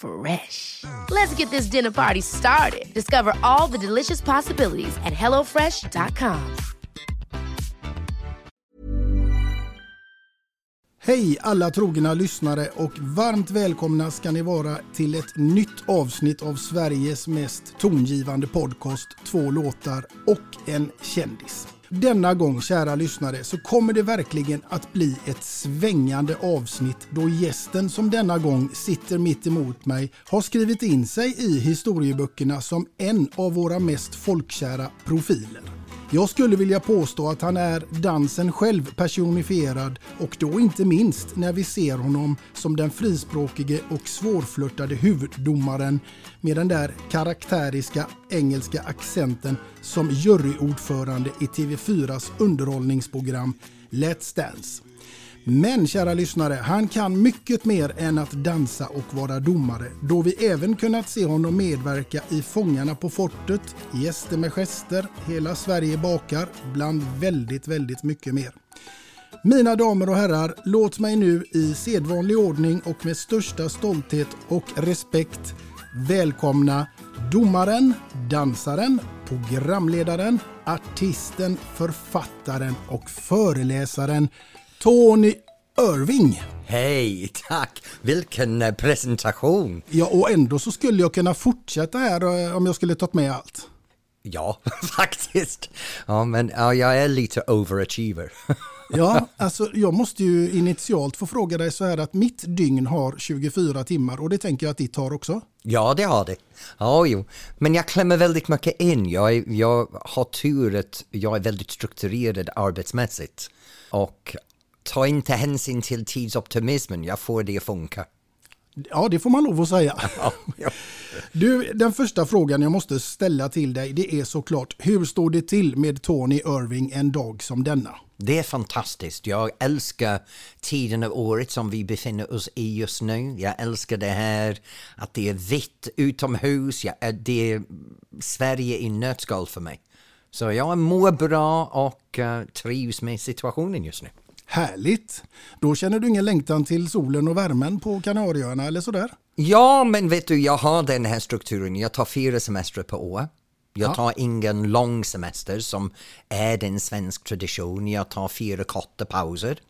Fresh. Let's get this dinner party started. Discover all the delicious possibilities at hellofresh.com. Hej alla trogna lyssnare och varmt välkomna ska ni vara till ett nytt avsnitt av Sveriges mest tongivande podcast Två låtar och en kändis. Denna gång kära lyssnare så kommer det verkligen att bli ett svängande avsnitt då gästen som denna gång sitter mitt emot mig har skrivit in sig i historieböckerna som en av våra mest folkkära profiler. Jag skulle vilja påstå att han är dansen själv personifierad och då inte minst när vi ser honom som den frispråkige och svårflörtade huvuddomaren med den där karaktäriska engelska accenten som juryordförande i TV4s underhållningsprogram Let's Dance. Men kära lyssnare, han kan mycket mer än att dansa och vara domare då vi även kunnat se honom medverka i Fångarna på fortet, Gäster med gester, Hela Sverige bakar, bland väldigt, väldigt mycket mer. Mina damer och herrar, låt mig nu i sedvanlig ordning och med största stolthet och respekt välkomna domaren, dansaren, programledaren, artisten, författaren och föreläsaren Tony Irving. Hej, tack! Vilken eh, presentation! Ja, och ändå så skulle jag kunna fortsätta här eh, om jag skulle tagit med allt. Ja, faktiskt. Ja, men ja, jag är lite overachiever. Ja, alltså jag måste ju initialt få fråga dig så här att mitt dygn har 24 timmar och det tänker jag att ditt har också. Ja, det har det. Ja, jo. Men jag klämmer väldigt mycket in. Jag, jag har tur att jag är väldigt strukturerad arbetsmässigt. Och ta inte hänsyn till tidsoptimismen, jag får det att funka. Ja, det får man lov att säga. Du, den första frågan jag måste ställa till dig det är såklart hur står det till med Tony Irving en dag som denna? Det är fantastiskt. Jag älskar tiden av året som vi befinner oss i just nu. Jag älskar det här att det är vitt utomhus. Jag, det är Sverige i nötskal för mig. Så jag mår bra och uh, trivs med situationen just nu. Härligt! Då känner du ingen längtan till solen och värmen på Kanarieöarna eller sådär? Ja, men vet du, jag har den här strukturen. Jag tar fyra semestrar per år. Jag tar ingen lång semester som är den svensk tradition. Jag tar fyra korta pauser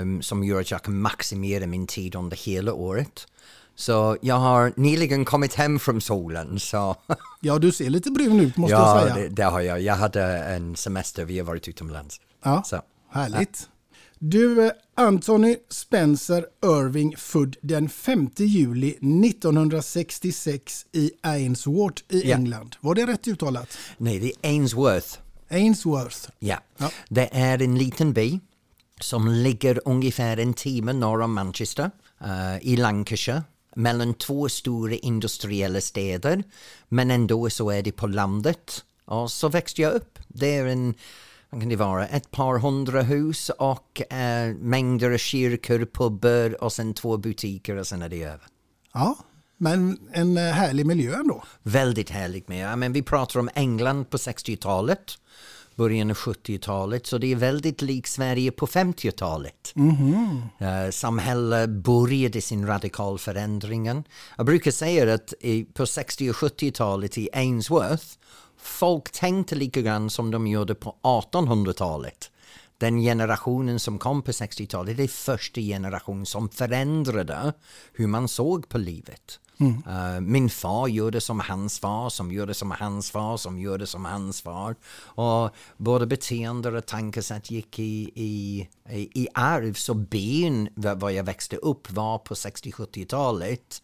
um, som gör att jag kan maximera min tid under hela året. Så jag har nyligen kommit hem från solen. Så. Ja, du ser lite brun ut måste ja, jag säga. Det, det har jag. Jag hade en semester, vi har varit utomlands. Ja, Så. härligt. Du, eh, Anthony Spencer Irving, född den 5 juli 1966 i Ainsworth i Ja. England. Var det rätt uttalat? Nej, det är Ainsworth. Ainsworth. Ja. Ja. Det är en liten by som ligger ungefär en timme norr om Manchester eh, i Lancashire mellan två stora industriella städer men ändå så är det på landet Och så växte jag upp. Det är en, vad kan det vara, ett par hundra hus och eh, mängder av kyrkor, pubbar och sen två butiker och sen är det över. Ja, men en eh, härlig miljö ändå. Väldigt härligt med. Men vi pratar om England på 60-talet, början av 70-talet, så det är väldigt likt Sverige på 50-talet. Mm. Uh, samhället började sin radikal förändringen. Jag brukar säga att i, på 60 och 70-talet i Ainsworth, folk tänkte lika grann som de gjorde på 1800-talet den generationen som kom på 60-talet, det är första generationen som förändrade hur man såg på livet. Mm. Uh, min far gjorde som hans far, som gjorde som hans far, som gjorde som hans far. Och både beteende och tankesätt gick i, i, i arv. Så ben, vad jag växte upp, var på 60-70-talet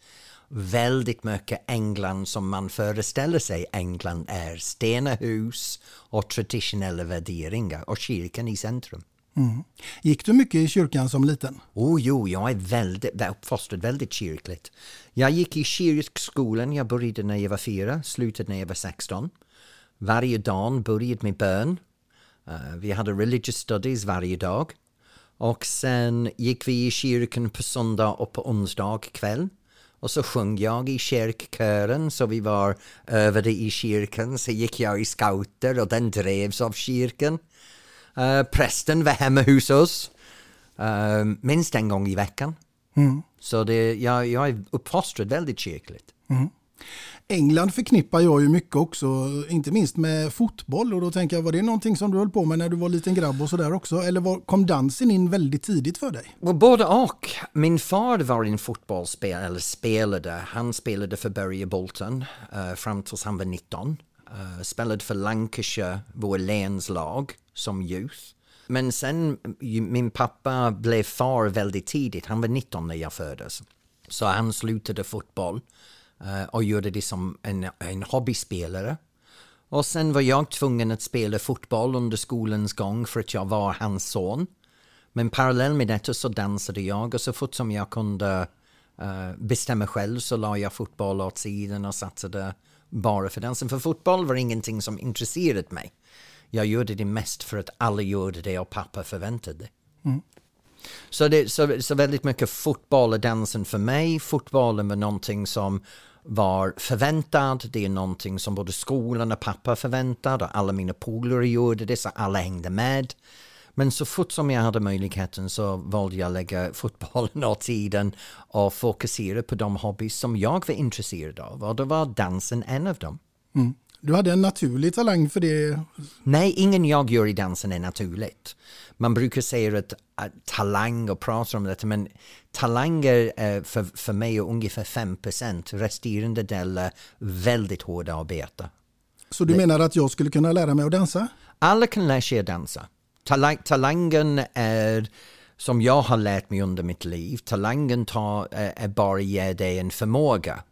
väldigt mycket England som man föreställer sig England är. Stena hus och traditionella värderingar och kyrkan i centrum. Mm. Gick du mycket i kyrkan som liten? Oh, jo, jag är väldigt, uppfostrad väldigt kyrkligt. Jag gick i kyrkskolan, jag började när jag var fyra, slutade när jag var 16. Varje dag började med bön. Uh, vi hade religious studies varje dag. Och sen gick vi i kyrkan på söndag och på onsdag kväll. Och så sjöng jag i kyrkkören, så vi var övade i kyrkan. Så gick jag i scouter och den drevs av kyrkan. Uh, prästen var hemma hos oss uh, minst en gång i veckan. Mm. Så det, jag, jag är uppfostrad väldigt kyrkligt. Mm. England förknippar jag ju mycket också, inte minst med fotboll och då tänker jag, var det någonting som du höll på med när du var liten grabb och sådär också? Eller var, kom dansen in väldigt tidigt för dig? Både och. Min far var en fotbollsspelare, eller spelade. Han spelade för Bury Bolton uh, fram tills han var 19. Uh, eh, spelade för Lancashire, vår länslag, som youth. Men sen, min pappa blev far väldigt tidigt. Han var 19 när jag föddes. Så han slutade fotboll uh, och gjorde det som en, en hobbyspelare. Och sen var jag tvungen att spela fotboll under skolans gång för att jag var hans son. Men parallellt med detta så dansade jag och så fort som jag kunde uh, bestämma själv så la jag fotboll åt sidan och satsade bara för dansen. För fotboll var ingenting som intresserade mig. Jag gjorde det mest för att alla gjorde det och pappa förväntade. Mm. Så, det, så, så väldigt mycket fotboll och dansen för mig. Fotbollen var någonting som var förväntad. Det är någonting som både skolan och pappa förväntade och alla mina polare gjorde det så alla hängde med. Men så fort som jag hade möjligheten så valde jag att lägga fotbollen åt tiden och fokusera på de hobbys som jag var intresserad av och då var dansen en av dem. Mm. Du hade en naturlig talang för det? Nej, ingen jag gör i dansen är naturligt. Man brukar säga att, att talang och prata om det, men talanger för, för mig är ungefär 5 procent. Resterande del är väldigt hårda arbete. Så du det, menar att jag skulle kunna lära mig att dansa? Alla kan lära sig att dansa. Talang, talangen är som jag har lärt mig under mitt liv. Talangen tar, är bara ge dig en förmåga.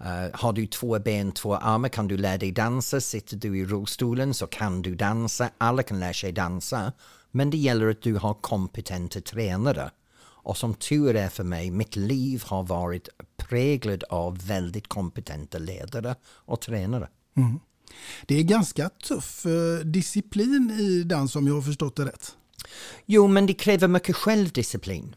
Uh, har du två ben, två armar kan du lära dig dansa. Sitter du i rullstolen så kan du dansa. Alla kan lära sig dansa. Men det gäller att du har kompetenta tränare. Och som tur är för mig, mitt liv har varit präglad av väldigt kompetenta ledare och tränare. Mm. Det är ganska tuff eh, disciplin i dans om jag har förstått det rätt. Jo, men det kräver mycket självdisciplin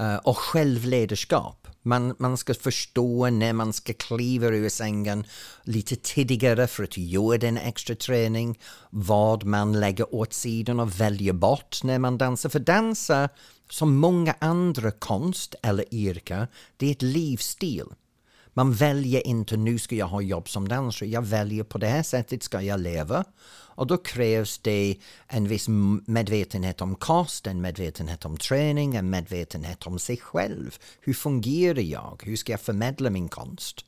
uh, och självledarskap. Man, man ska förstå när man ska kliva ur sängen lite tidigare för att göra den extra träning. Vad man lägger åt sidan och väljer bort när man dansar. För dansa, som många andra konst eller yrken, det är ett livsstil. Man väljer inte nu ska jag ha jobb som dansare, jag väljer på det här sättet ska jag leva. Och då krävs det en viss medvetenhet om kost, en medvetenhet om träning, en medvetenhet om sig själv. Hur fungerar jag? Hur ska jag förmedla min konst?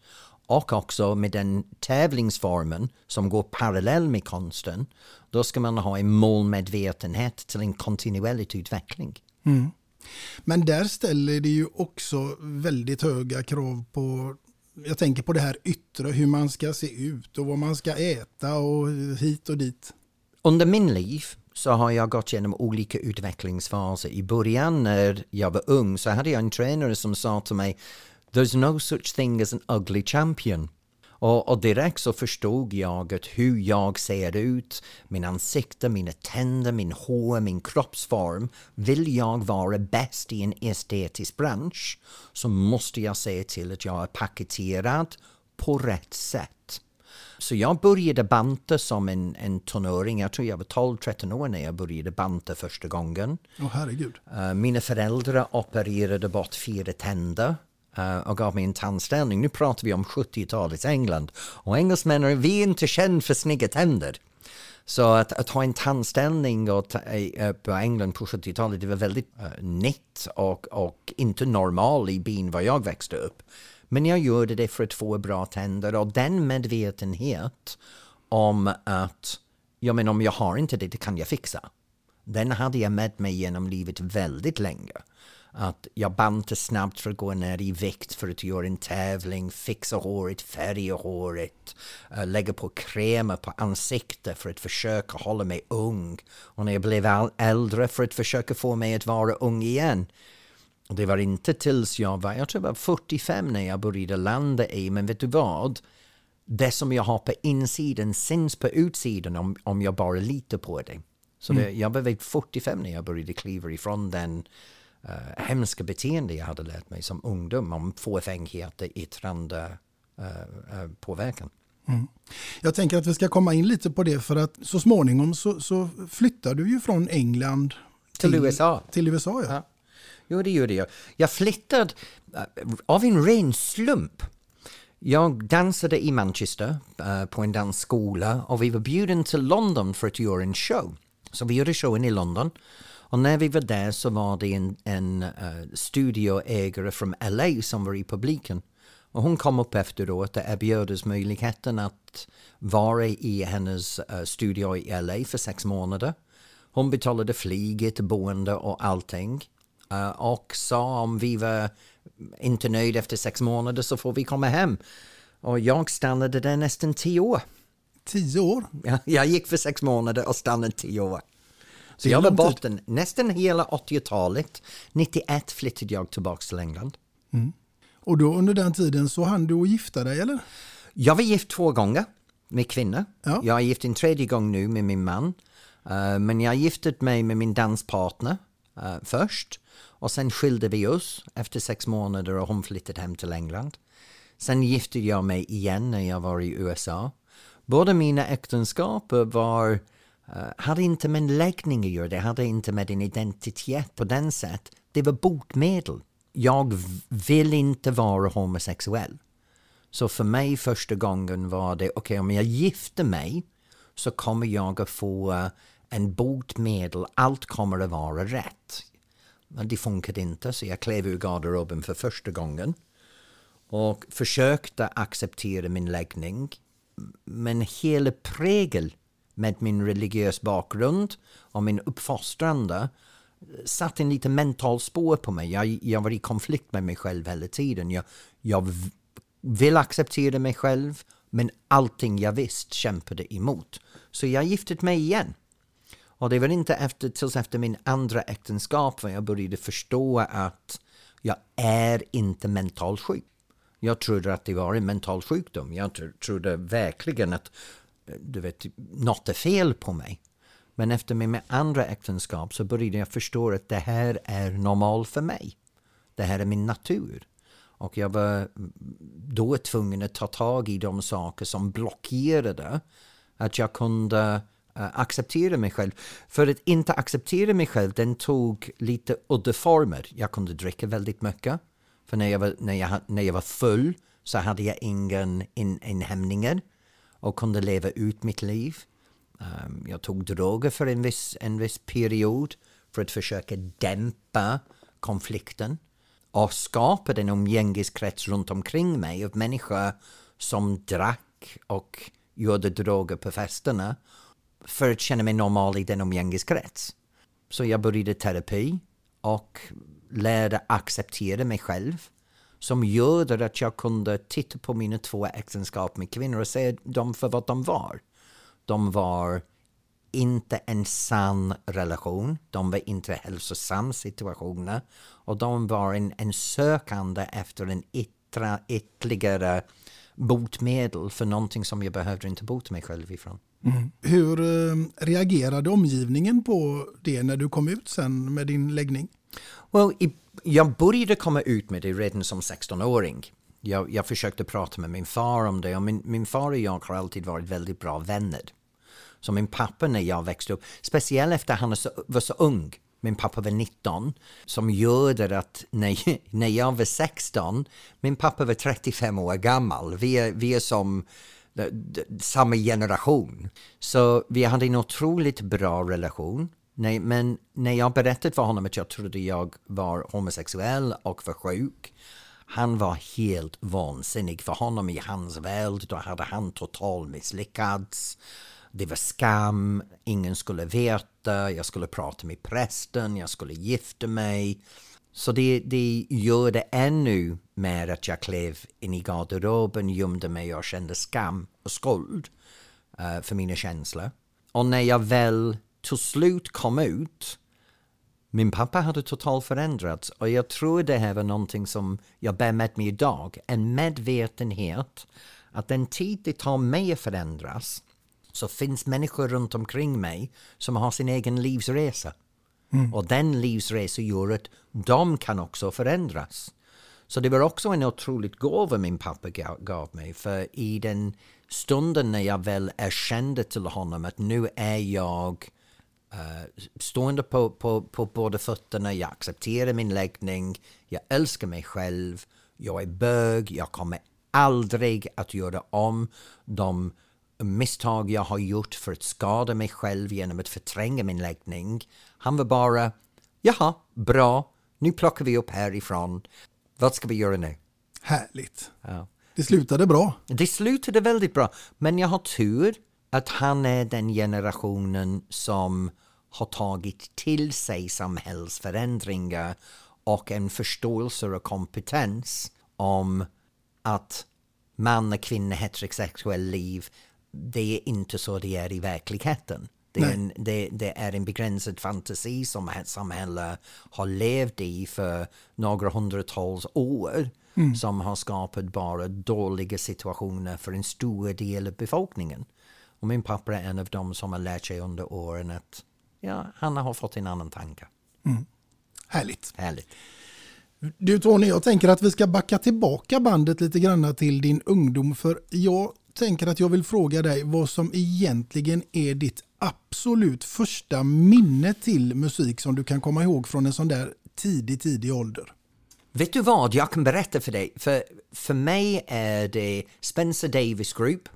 Och också med den tävlingsformen som går parallell med konsten, då ska man ha en målmedvetenhet till en kontinuerlig utveckling. Mm. Men där ställer det ju också väldigt höga krav på jag tänker på det här yttre, hur man ska se ut och vad man ska äta och hit och dit. Under min liv så har jag gått igenom olika utvecklingsfaser. I början när jag var ung så hade jag en tränare som sa till mig There's no such thing as an ugly champion. Och, och, direkt så förstod jag att hur jag ser ut, min ansikte, mina tänder, min hår, min kroppsform. Vill jag vara bäst i en estetisk bransch så måste jag se till att jag är paketerad på rätt sätt. Så jag började banta som en, en tonåring. Jag tror jag var 12-13 år när jag började banta första gången. Oh, herregud. Uh, mina föräldrar opererade bort fyra tänder Eh, och gav mig en tandställning. Nu pratar vi om 70-talets England. Och engelsmännen, vi är inte kända för snygga tänder. Så att, att ha en tandställning och ta, eh, på England på 70-talet, det var väldigt eh, uh, nytt och, och inte normal i byn var jag växte upp. Men jag gjorde det för att få bra tänder och den medvetenhet om att ja, men om jag har inte det, det kan jag fixa. Den hade jag med mig genom livet väldigt länge. Att jag bantade snabbt för att gå ner i vikt för att göra en tävling, fixa håret, färga håret, uh, lägga på krämer på ansiktet för att försöka hålla mig ung. Och när jag blev äldre för att försöka få mig att vara ung igen. Det var inte tills jag var, jag tror jag var 45 när jag började landa i, men vet du vad? Det som jag har på insidan syns på utsidan om, om jag bara litar på det. Så det, mm. jag var 45 när jag började kliva ifrån den uh, hemska beteende jag hade lärt mig som ungdom om fåfänghet, yttrande, uh, uh, påverkan. Mm. Jag tänker att vi ska komma in lite på det för att så småningom så, så flyttar du ju från England till, till USA. Till USA ja. ja. Jo, det gjorde jag. Jag flyttade uh, av en ren slump. Jag dansade i Manchester uh, på en dansskola och vi var bjuden till London för att göra en show. Så vi gjorde showen i London. Och när vi var där så var det en, en uh, studioägare från LA som var i publiken. Och hon kom upp efteråt och erbjöd oss möjligheten att vara i hennes uh, studio i LA för sex månader. Hon betalade flyget, boende och allting. Uh, och sa om vi var inte nöjda efter sex månader så får vi komma hem. Och jag stannade där nästan tio år. Tio år? Ja, jag gick för sex månader och stannade tio år. Så jag var borta nästan hela 80-talet. 91 flyttade jag tillbaka till England. Mm. Och då under den tiden så hann du att gifta dig eller? Jag var gift två gånger med kvinnor. Ja. Jag är gift en tredje gång nu med min man. Uh, men jag gifte mig med min danspartner uh, först. Och sen skilde vi oss efter sex månader och hon flyttade hem till England. Sen gifte jag mig igen när jag var i USA. Båda mina äktenskap var, uh, hade inte med läggning att göra, det hade inte med en identitet på den sätt. Det var botemedel. Jag vill inte vara homosexuell. Så för mig första gången var det, okej okay, om jag gifter mig så kommer jag att få uh, en botemedel, allt kommer att vara rätt. Men det funkade inte så jag klev ur garderoben för första gången och försökte acceptera min läggning. Men hela prägel med min religiös bakgrund och min uppfostrande eh, satt en liten mental spår på mig. Jag, jag var i konflikt med mig själv hela tiden. Jag, jag vill acceptera mig själv men allting jag visste kämpade emot. Så jag gifte mig igen. Och det var inte efter, tills efter min andra äktenskap som jag började förstå att jag är inte mentalt sjuk. Jag trodde att det var en mental sjukdom. Jag trodde verkligen att du vet, typ, något är fel på mig. Men efter min andra äktenskap så började jag förstå att det här är normalt för mig. Det här är min natur. Och jag var mm, då tvungen att ta tag i de saker som blockerade att jag kunde eh, acceptera mig själv. För att inte acceptera mig själv, den tog lite udda former. Jag kunde dricka väldigt mycket. För när jag var, när jag, när jag var full så hade jag ingen in, inhämningar och kunde leva ut mitt liv. Um, jag tog droger för en viss, en viss period för att försöka dämpa konflikten och skapade en umgängeskrets runt omkring mig av människor som drack och gjorde droger på festerna för att känna mig normal i den umgängeskrets. Så jag började terapi och lärde acceptera mig själv som gjorde att jag kunde titta på mina två äktenskap med kvinnor och se dem för vad de var. De var inte en sann relation, de var inte hälsosam situationer och de var en, en sökande efter en yttra, ytterligare botmedel för någonting som jag behövde inte bota mig själv ifrån. Mm. Hur eh, reagerade omgivningen på det när du kom ut sen med din läggning? Well, jag började komma ut med det redan som 16-åring. Jag, jag försökte prata med min far om det och min, min far och jag har alltid varit väldigt bra vänner. Så min pappa när jag växte upp, speciellt efter att han var så ung, min pappa var 19, som gjorde att när, när jag var 16, min pappa var 35 år gammal. Vi är, vi är som eh, samma generation. Så vi hade en otroligt bra relation. Nej, men när jag berättade för honom att jag trodde jag var homosexuell och var sjuk, han var helt vansinnig. För honom i hans värld, då hade han totalt misslyckats. Det var skam, ingen skulle veta, jag skulle prata med prästen, jag skulle gifta mig. Så det, det gör det ännu mer att jag klev in i garderoben, gömde mig och kände skam och skuld uh, för mina känslor. Och när jag väl till slut kom ut, min pappa hade totalt förändrats och jag tror det här var någonting som jag bär med mig idag, en medvetenhet att den tid det tar mig att förändras så finns människor runt omkring mig som har sin egen livsresa. Mm. Och den livsresan gör att de kan också förändras. Så det var också en otroligt gåva min pappa gav mig. För i den stunden när jag väl erkände till honom att nu är jag stående på, på, på båda fötterna, jag accepterar min läggning, jag älskar mig själv, jag är bög, jag kommer aldrig att göra om de misstag jag har gjort för att skada mig själv genom att förtränga min läggning. Han var bara, jaha, bra, nu plockar vi upp härifrån. Vad ska vi göra nu? Härligt. Ja. Det slutade bra. Det slutade väldigt bra. Men jag har tur att han är den generationen som har tagit till sig samhällsförändringar och en förståelse och kompetens om att man och kvinna heterosexuell liv det är inte så det är i verkligheten. Det är, en, det, det är en begränsad fantasi som ett samhälle har levt i för några hundratals år. Mm. som har skapat bara dåliga situationer för en stor del av befolkningen. Och min pappa är en av dem som har lärt sig under åren att ja, han har fått en annan tanke. Mm. Härligt. Härligt. Du Tony, jag tänker att vi ska backa tillbaka bandet lite grann till din ungdom. För jag tänker att jag vill fråga dig vad som egentligen är ditt absolut första minne till musik som du kan komma ihåg från en sån där tidig, tidig ålder. Vet du vad, jag kan berätta för dig. För, för mig är det Spencer Davis Group.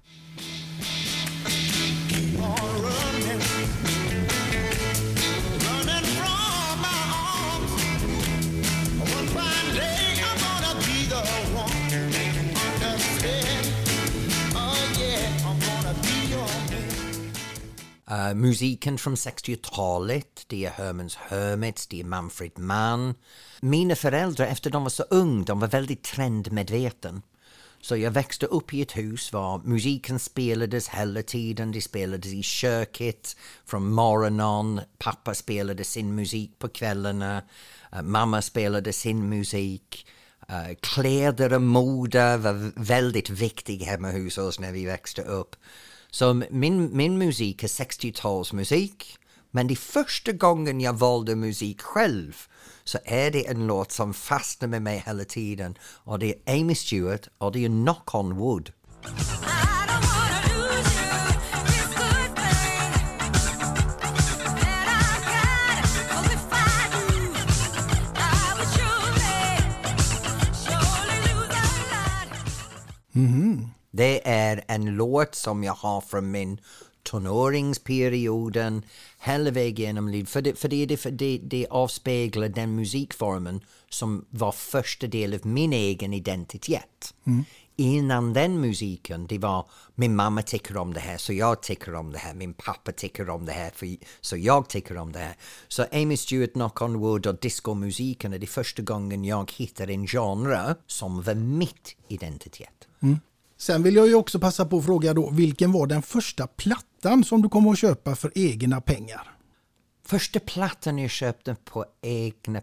Uh, musiken från 60-talet, det är Hermans Hermits, det är Manfred Mann. Mina föräldrar, efter de var så unga, de var väldigt trendmedveten. Så jag växte upp i ett hus där musiken spelades hela tiden. Det spelades i köket från morgonen. Pappa spelade sin musik på kvällarna. Uh, mamma spelade sin musik. Uh, kläder och mode var väldigt viktigt hemma hos oss när vi växte upp. Så min, min musik är 60-talsmusik. Men det första gången jag valde musik själv så är det en låt som fastnar med mig hela tiden. Och det är Amy Stewart och det är Knock on Wood. Mm-hmm. Det är en låt som jag har från min tonåringsperioden hela vägen genom livet. För, det, för det, för det, det avspeglar den musikformen som var första del av min egen identitet. Mm. Innan den musiken, det var min mamma tycker om det här så jag tycker om det här, min pappa tycker om det här för, så jag tycker om det här. Så Amy Stewart, Knock on Wood och discomusiken är det första gången jag hittar en genre som var mitt identitet. Mm. Sen vill jag ju också passa på att fråga då, vilken var den första plattan som du kom att köpa för egna pengar? Första plattan jag köpte på egna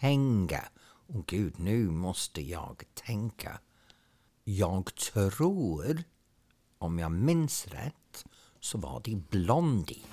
pengar? Åh gud, nu måste jag tänka. Jag tror, om jag minns rätt, så var det Blondie.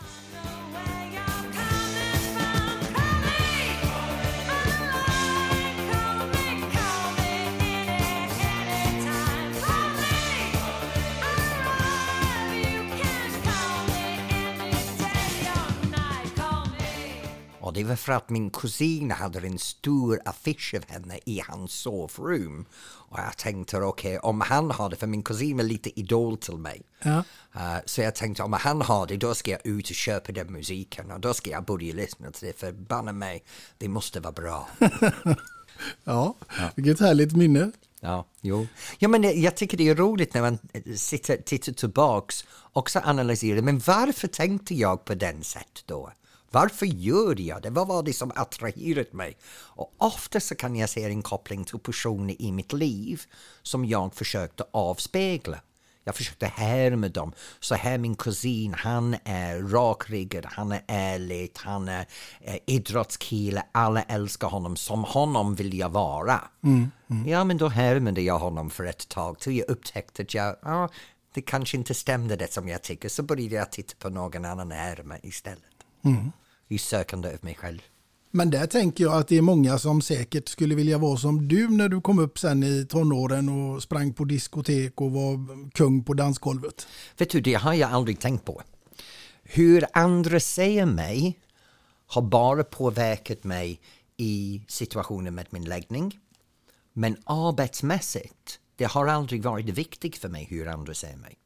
Och det var för att min kusin hade en stor affisch av henne i hans sovrum. Och jag tänkte okej, okay, om han har det, för min kusin var lite idol till mig. Ja. Uh, så jag tänkte om han har det, då ska jag ut och köpa den musiken och då ska jag börja lyssna till det, för banne mig, det måste vara bra. ja, vilket härligt minne. Ja, jo. Ja, men jag tycker det är roligt när man sitter, tittar tillbaks och så analyserar, men varför tänkte jag på den sätt då? Varför gör jag det? Vad var det som attraherat mig? Och ofta så kan jag se en koppling till personer i mitt liv som jag försökte avspegla. Jag försökte härma dem. Så här min kusin, han är rakryggad, han är ärlig, han är eh, idrottskille, alla älskar honom, som honom vill jag vara. Mm, mm. Ja, men då härmade jag honom för ett tag till jag upptäckte att jag, ah, det kanske inte stämde det som jag tycker, så började jag titta på någon annan närmare istället. Mm. I sökande av mig själv. Men där tänker jag att det är många som säkert skulle vilja vara som du när du kom upp sen i tonåren och sprang på diskotek och var kung på dansgolvet. Vet du, det har jag aldrig tänkt på. Hur andra säger mig har bara påverkat mig i situationen med min läggning. Men arbetsmässigt, det har aldrig varit viktigt för mig hur andra ser mig.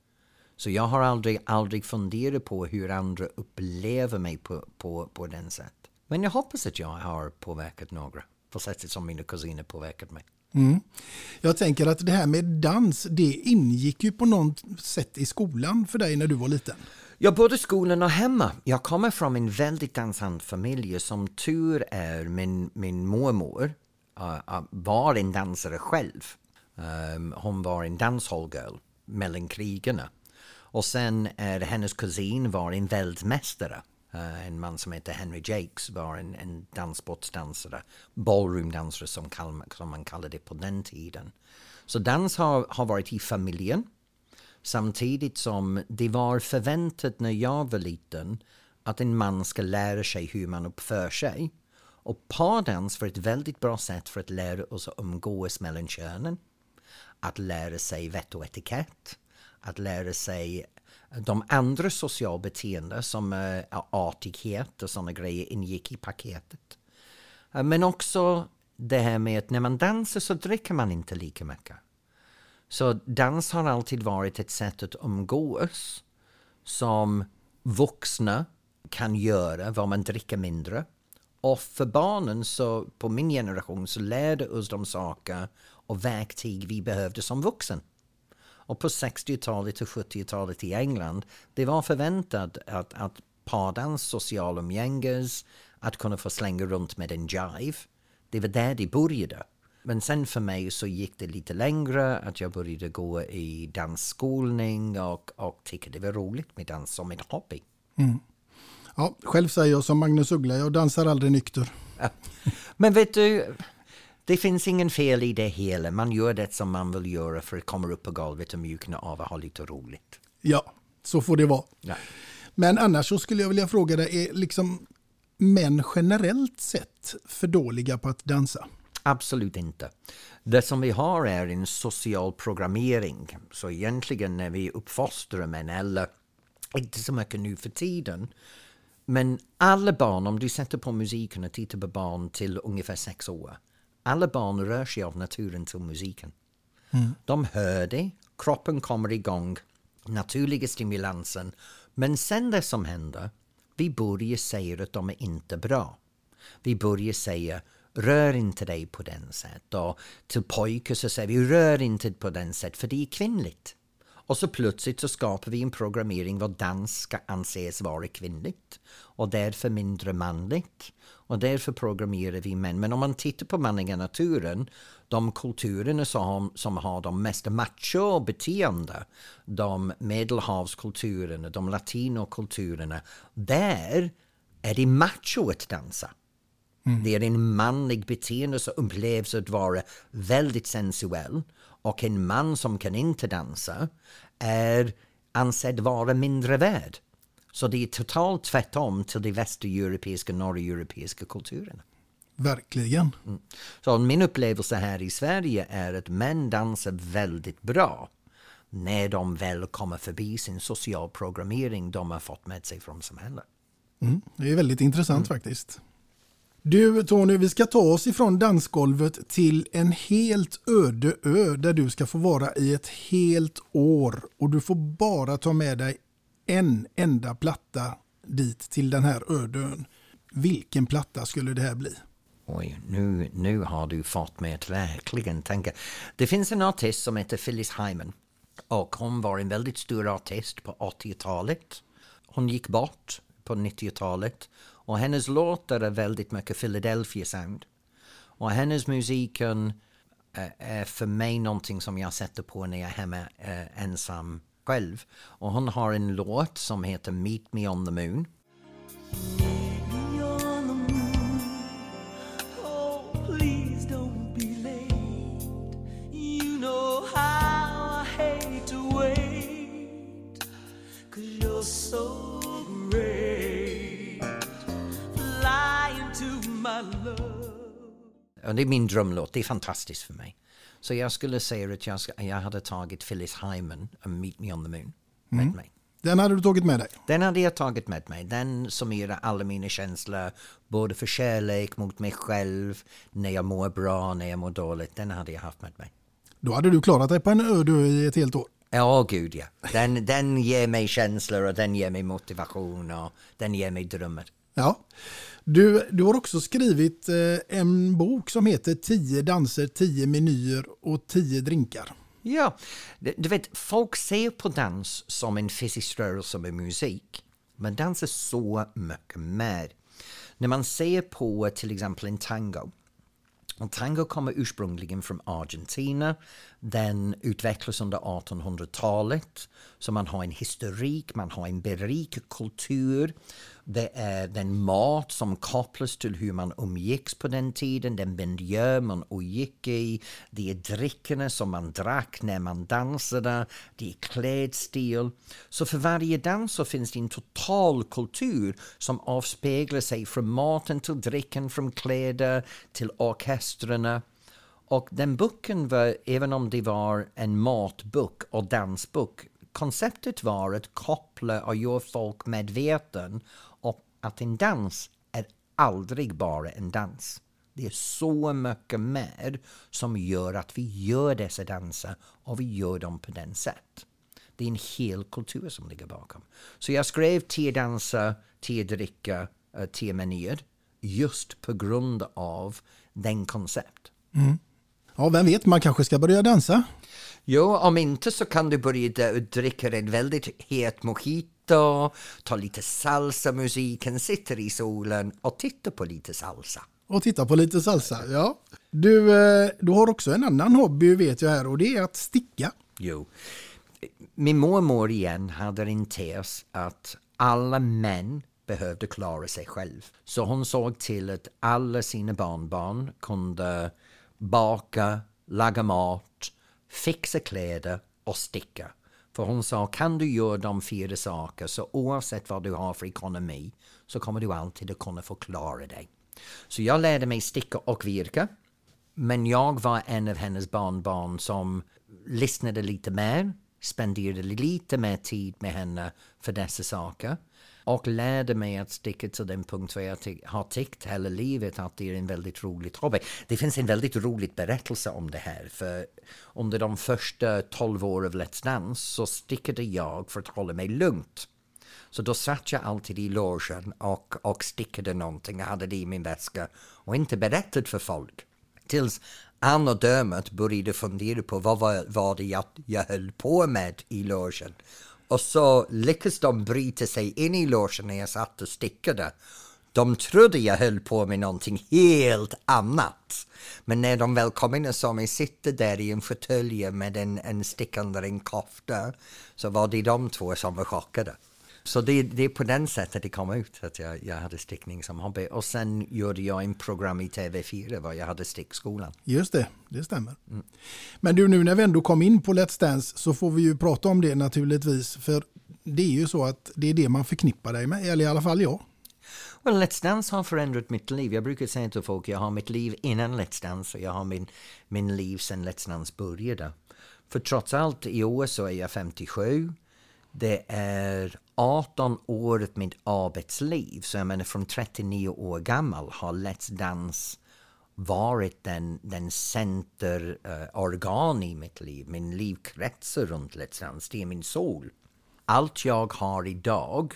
Så jag har aldrig, aldrig funderat på hur andra upplever mig på, på, på den sätt. Men jag hoppas att jag har påverkat några på sättet som mina kusiner påverkat mig. Mm. Jag tänker att det här med dans, det ingick ju på något sätt i skolan för dig när du var liten. Ja, både skolan och hemma. Jag kommer från en väldigt dansant familj. Som tur är, min, min mormor uh, var en dansare själv. Um, hon var en dancehall-girl mellan krigarna. Och sen är hennes kusin var en världsmästare. Uh, eh, en man som heter Henry Jakes var en, en danssportsdansare, ballroomdansare som, som man kallade det på den tiden. Så dans har, har varit i familjen. Samtidigt som det var förväntat när jag var liten att en man ska lära sig hur man uppför sig. Och pardans var ett väldigt bra sätt för att lära oss att umgås mellan könen. Att lära sig vett och etikett att lära sig de andra sociala beteenden som uh, artighet och sådana grejer ingick i paketet. Uh, men också det här med att när man dansar så dricker man inte lika mycket. Så dans har alltid varit ett sätt att umgås som vuxna kan göra vad man dricker mindre. Och för barnen, så på min generation, så lärde oss de saker och verktyg vi behövde som vuxen. Och på 60-talet och 70-talet i England, det var förväntat att, att pardans social umgänges, att kunna få slänga runt med en jive. Det var där det började. Men sen för mig så gick det lite längre, att jag började gå i dansskolning och, och tyckte det var roligt med dans som en hobby. Mm. Ja, själv säger jag som Magnus Uggla, jag dansar aldrig nykter. Men vet du, det finns ingen fel i det hela. Man gör det som man vill göra för att komma upp på golvet och mjukna av och ha lite roligt. Ja, så får det vara. Ja. Men annars så skulle jag vilja fråga dig, är liksom män generellt sett för dåliga på att dansa? Absolut inte. Det som vi har är en social programmering. Så egentligen när vi uppfostrar män, eller inte så mycket nu för tiden, men alla barn, om du sätter på musiken och tittar på barn till ungefär sex år, alla barn rör sig av naturen till musiken. Mm. De hör det, kroppen kommer igång, naturliga stimulansen. Men sen det som händer, vi börjar säga att de är inte bra. Vi börjar säga rör inte dig på den sätt. Och till pojkar så säger vi rör inte på den sätt för det är kvinnligt. Och så plötsligt så skapar vi en programmering vad dans ska anses vara kvinnligt och därför mindre manligt. Och därför programmerar vi män. Men om man tittar på manliga naturen, de kulturerna som, som har de mest macho beteende, de medelhavskulturerna, de latinokulturerna, där är det macho att dansa. Det är en manlig beteende som upplevs att vara väldigt sensuell och en man som kan inte dansa är ansedd vara mindre värd. Så det är totalt tvärtom till de västeuropeiska och norreuropeiska kulturerna. Verkligen. Så min upplevelse här i Sverige är att män dansar väldigt bra när de väl kommer förbi sin social programmering de har fått med sig från samhället. Mm. Det är väldigt intressant faktiskt. Du Tony, vi ska ta oss ifrån dansgolvet till en helt öde ö där du ska få vara i ett helt år och du får bara ta med dig en enda platta dit till den här ödön. Vilken platta skulle det här bli? Oj, nu, nu har du fått mig att verkligen tänka. Det finns en artist som heter Phyllis Hyman och hon var en väldigt stor artist på 80-talet. Hon gick bort på 90-talet och hennes låtar är väldigt mycket Philadelphia sound. Och hennes musiken är för mig någonting som jag sätter på när jag är hemma eh, ensam själv. Och hon har en låt som heter Meet Me on the Moon. Och det är min drömlåt, det är fantastiskt för mig. Så jag skulle säga att jag, jag hade tagit Phyllis Hyman och Meet Me on the Moon med Mm. mig. Den hade du tagit med dig? Den hade jag tagit med mig. Den summerar alla mina känslor, både för kärlek mot mig själv, när jag mår bra, när jag mår dåligt. Den hade jag haft med mig. Då hade du klarat dig på en ö i ett helt år. Ja, gud ja. Den, den ger mig känslor och den ger mig motivation och den ger mig drömmar. Ja. Du, du har också skrivit eh, en bok som heter 10 danser, 10 menyer och 10 drinkar. Ja, du vet, folk ser på dans som en fysisk rörelse med musik. Men dans är så mycket mer. När man ser på eh, till exempel en tango. Och tango kommer ursprungligen från Argentina. Den utvecklas under 1800-talet. Så man har en historik, man har en berikad kultur. Det är den mat som kopplas till hur man umgicks på den tiden, den miljö man umgick i. Det är dryckerna som man drack när man dansade, det är klädstil. Så för varje dans så finns det en total kultur som avspeglar sig från maten till drycken, från kläder till orkestrarna. Och den boken var, även om det var en matbok och dansbok, konceptet var att koppla och göra folk medveten om att en dans är aldrig bara en dans. Det är så mycket mer som gör att vi gör dessa danser och vi gör dem på den sätt. Det är en hel kultur som ligger bakom. Så jag skrev tio danser, tio dricka, eh, tio menyer just på grund av den koncept. Mm. Ja, vem vet, man kanske ska börja dansa. Jo, om inte så kan du börja dricka en väldigt het mojito, ta lite salsa-musiken, sitter i solen och titta på lite salsa. Och titta på lite salsa. Ja. Du, eh, du har också en annan hobby vet jag här och det är att sticka. Jo. Min mormor igen hade en tes att alla män behövde klara sig själv. Så hon såg till att alla sina barnbarn kunde baka, laga mat, fixa kläder och sticka. För hon sa, kan du göra de fyra saker så oavsett vad du har för ekonomi så kommer du alltid att kunna förklara dig. Så jag lärde mig sticka och virka. Men jag var en av hennes barnbarn som lyssnade lite mer, spenderade lite mer tid med henne för dessa saker och lärde mig att sticka till den punkt där jag ty- har tyckt hela livet att det är en väldigt rolig hobby. Det finns en väldigt rolig berättelse om det här för under de första 12 åren av Let's Dance så stickade jag för att hålla mig lugnt. Så då satt jag alltid i logen och, och stickade någonting, jag hade det i min väska och inte berättat för folk. Tills han och Dermot började fundera på vad var, var det jag, jag höll på med i logen. Och så lyckades de bryta sig in i logen när jag satt och stickade. De trodde jag höll på med någonting helt annat. Men när de väl kom in och såg mig sitta där i en fåtölj med en, en stickande en kofta så var det de två som var chockade. Så det, det är på den sättet det kom ut att jag, jag hade stickning som hobby. Och sen gjorde jag en program i TV4 var jag hade stickskolan. Just det, det stämmer. Mm. Men du, nu när vi ändå kom in på Let's Dance så får vi ju prata om det naturligtvis. För det är ju så att det är det man förknippar dig med, eller i alla fall jag. Well, Let's Dance har förändrat mitt liv. Jag brukar säga till folk, jag har mitt liv innan Let's Dance och jag har min, min liv sedan Let's Dance började. För trots allt, i år så är jag 57. Det är 18 år av mitt arbetsliv. Så jag menar från 39 år gammal har Let's Dance varit den, den centerorgan eh, uh, i mitt liv. Min liv kretsar runt Let's Dance. Det är min sol. Allt jag har idag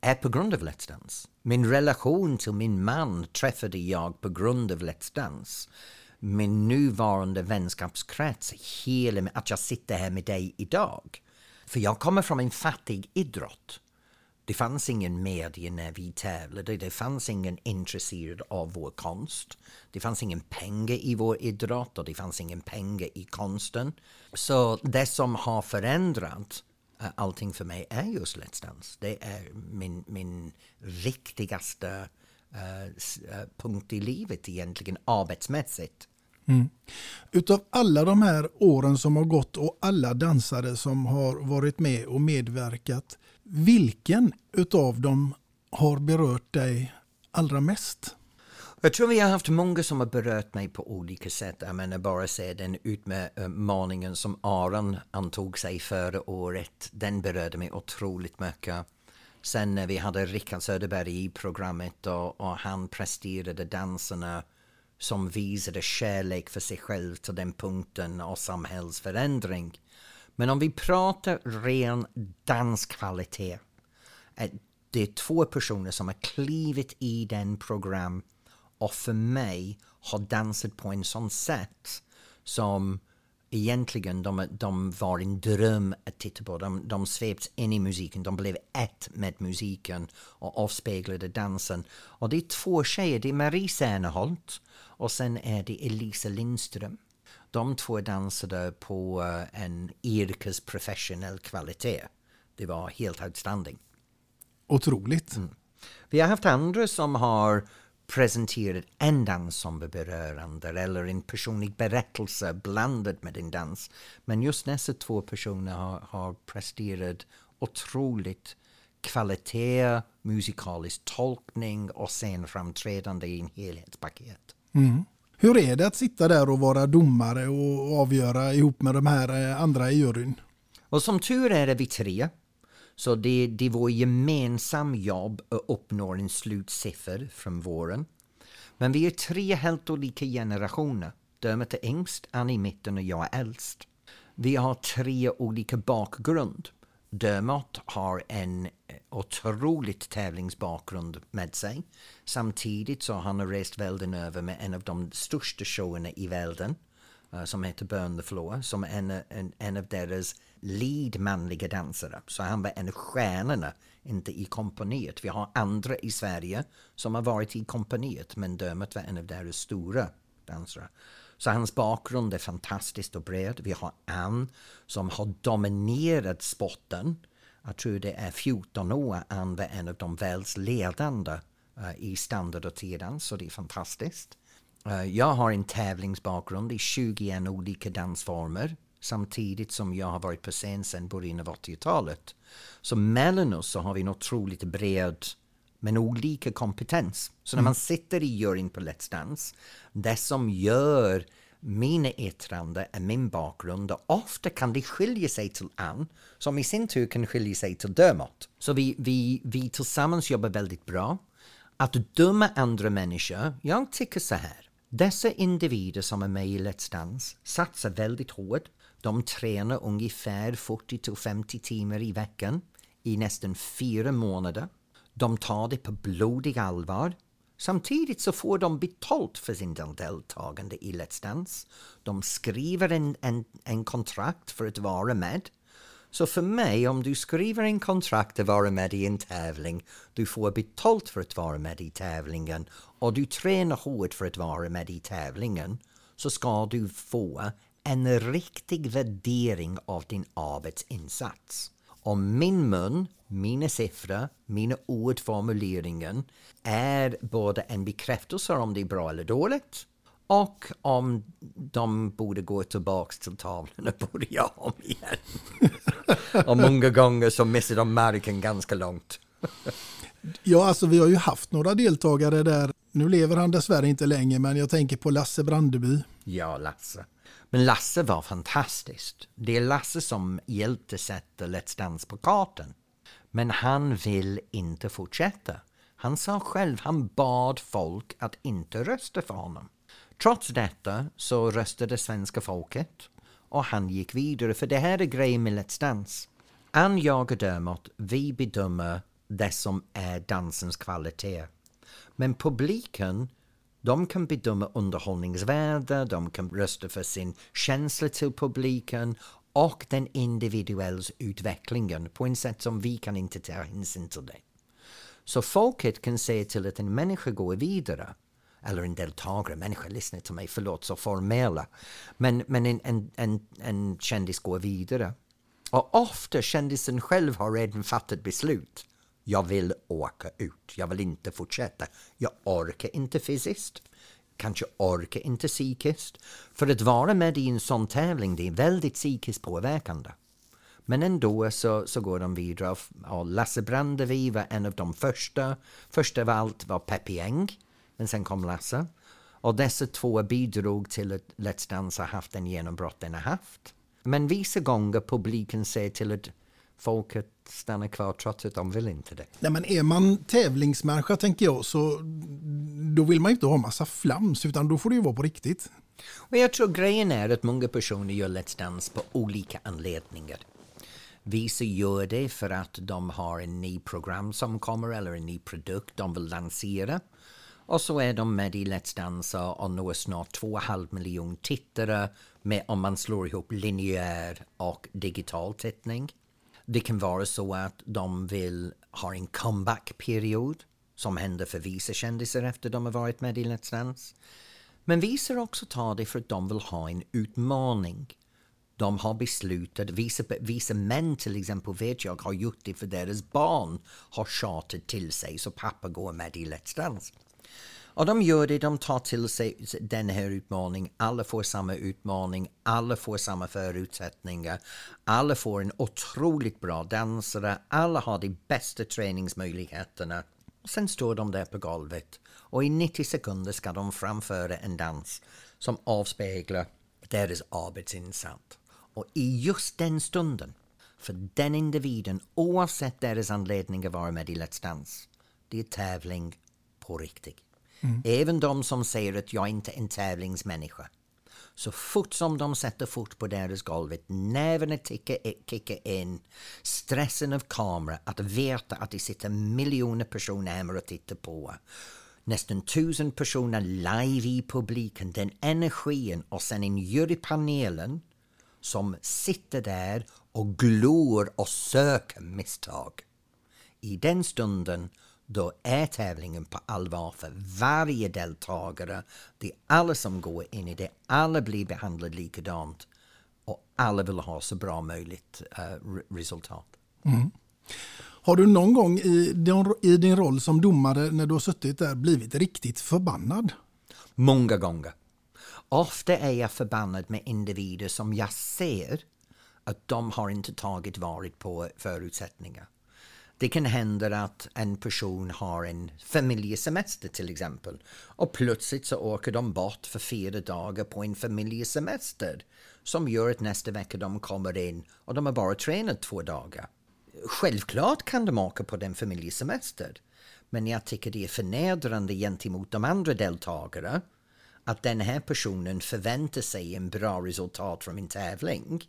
är på grund av Let's Dance. Min relation till min man träffade jag på grund av Let's Dance. Min nuvarande vänskapskrets, hela, att jag sitter här med dig idag. För jag kommer från en fattig idrott. Det fanns ingen media när vi tävlade. Det fanns ingen intresserad av vår konst. Det fanns ingen pengar i vår idrott och det fanns ingen pengar i konsten. Så det som har förändrat eh, allting för mig är just Let's Dance. Det är min, min riktigaste uh, punkt i livet egentligen, arbetsmässigt. Mm. Utav alla de här åren som har gått och alla dansare som har varit med och medverkat, vilken utav dem har berört dig allra mest? Jag tror vi har haft många som har berört mig på olika sätt. Jag menar bara se den utmaningen eh, som Aron antog sig förra året. Den berörde mig otroligt mycket. Sen när vi hade Rickard Söderberg i programmet och, och han presterade danserna som visade kärlek för sig själv till den punkten och samhällsförändring. Men om vi pratar ren danskvalitet. Det är två personer som har klivit i den program och för mig har dansat på en sån sätt som egentligen de, de var en dröm att titta på. De, de sveps in i musiken, de blev ett med musiken och avspeglade dansen. Och det är två tjejer, det är Marie Serneholt och sen är det Elisa Lindström. De två dansade på uh, en yrkesprofessionell kvalitet. Det var helt outstanding. Otroligt. Mm. Vi har haft andra som har presenterat en dans som är berörande eller en personlig berättelse blandad med en dans. Men just dessa två personer har, har presterat otroligt kvalitet, musikalisk tolkning och scenframträdande i en helhetspaket. Mm. Hur är det att sitta där och vara domare och avgöra ihop med de här eh, andra i juryn? Och som tur är är vi tre. Så det, det är vår gemensamma jobb att uppnå en slutsiffra från våren. Men vi är tre helt olika generationer. Dermot är yngst, Annie i mitten och jag är äldst. Vi har tre olika bakgrund. Dermot har en otroligt tävlingsbakgrund med sig. Samtidigt så har han rest världen över med en av de största showerna i världen uh, som heter Burn the Floor, som en, en, en av deras lead manliga dansare. Så han var en av stjärnorna, inte i kompaniet. Vi har andra i Sverige som har varit i kompaniet, men Dermot var en av deras stora dansare. Så hans bakgrund är fantastiskt och bred. Vi har Ann som har dominerat sporten. Jag tror det är 14 år Ann var en av de världsledande uh, i standard och tiden, så det är fantastiskt. Uh, jag har en tävlingsbakgrund i 21 olika dansformer samtidigt som jag har varit på scen sedan början av 80-talet. Så mellan oss så har vi en otroligt bred men olika kompetens. Så när mm. man sitter i juryn på Let's Dance, det som gör mina yttranden är min bakgrund och ofta kan det skilja sig till Ann som i sin tur kan skilja sig till Dermot. Så vi, vi, vi tillsammans jobbar väldigt bra. Att döma andra människor, jag tycker så här. Dessa individer som är med i Let's Dance satsar väldigt hårt de tränar ungefär 40 till 50 timmar i veckan i nästan fyra månader. De tar det på blodig allvar. Samtidigt så får de betalt för sin deltagande i Let's Dance. De skriver en, en, en kontrakt för att vara med. Så för mig, om du skriver en kontrakt att vara med i en tävling, du får betalt för att vara med i tävlingen och du tränar hårt för att vara med i tävlingen, så ska du få en riktig värdering av din arbetsinsats. Och min mun, mina siffror, mina ordformuleringar är både en bekräftelse om det är bra eller dåligt och om de borde gå tillbaka till tavlan och börja om igen. och många gånger så missar de marken ganska långt. Ja, alltså vi har ju haft några deltagare där. Nu lever han dessvärre inte längre, men jag tänker på Lasse Brandeby. Ja, Lasse. Men Lasse var fantastiskt. Det är Lasse som hjälpte sätta Let's Dance på kartan. Men han vill inte fortsätta. Han sa själv, han bad folk att inte rösta för honom. Trots detta så röstade svenska folket och han gick vidare. För det här är grejen med Let's Dance. Ann, jag och Dermot, vi bedömer det som är dansens kvalitet. Men publiken, de kan bedöma underhållningsvärde, de kan rösta för sin känsla till publiken och den individuella utvecklingen på ett sätt som vi kan inte ta hänsyn till det. Så folket kan säga till att en människa går vidare eller en deltagare, människa, lyssnar till mig, förlåt så formella. Men, men en, en, en, en kändis går vidare. Och ofta kändisen själv har redan fattat beslut. Jag vill åka ut, jag vill inte fortsätta. Jag orkar inte fysiskt, kanske orkar inte psykiskt. För att vara med i en sån tävling, det är väldigt psykiskt påverkande. Men ändå så, så går de vidare. Och Lasse Brandevi var en av de första. Först av allt var Peppi Eng men sen kom Lasse. Och dessa två bidrog till att Let's Dance har haft den genombrott den har haft. Men vissa gånger publiken säger till att folket stannar kvar trots att de vill inte det. Nej, men är man tävlingsmänniska tänker jag så då vill man inte ha massa flams utan då får det ju vara på riktigt. Och jag tror grejen är att många personer gör Let's Dance på olika anledningar. Vissa gör det för att de har en ny program som kommer eller en ny produkt de vill lansera. Och så är de med i Let's Dance och når snart 2,5 miljon tittare med om man slår ihop linjär och digital tittning. Det kan vara så att de vill ha en comeback-period som händer för vissa kändisar efter de har varit med i Let's Dance. Men vissa också tar det för att de vill ha en utmaning. De har beslutat, vissa, vissa män till exempel vet jag har gjort det för deras barn har tjatat till sig så pappa går med i Let's Dance. Och de gör det, de tar till sig den här utmaningen. Alla får samma utmaning, alla får samma förutsättningar. Alla får en otroligt bra dansare, alla har de bästa träningsmöjligheterna. Och sen står de där på golvet och i 90 sekunder ska de framföra en dans som avspeglar deras arbetsinsats. Och i just den stunden, för den individen, oavsett deras anledning att vara med i Let's Dance, det är tävling på riktigt. Mm. Även de som säger att jag inte är en tävlingsmänniska. Så fort som de sätter fot på deras golvet, nerverna eh, kickar in, stressen av kamera, att veta att det sitter miljoner personer hemma och tittar på. Nästan tusen personer live i publiken, den energin och sen en jurypanelen som sitter där och glor och söker misstag. I den stunden då är tävlingen på allvar för varje deltagare. Det är alla som går in i det, alla blir behandlade likadant och alla vill ha så bra möjligt uh, resultat. Mm. Har du någon gång i din, i din roll som domare när du har suttit där blivit riktigt förbannad? Många gånger. Ofta är jag förbannad med individer som jag ser att de har inte tagit varit på förutsättningar. Det kan hända att en person har en familjesemester till exempel och plötsligt så åker de bort för fyra dagar på en familjesemester som gör att nästa vecka de kommer in och de har bara tränat två dagar. Självklart kan de åka på den familjesemester men jag tycker det är förnedrande gentemot de andra deltagarna att den här personen förväntar sig en bra resultat från en tävling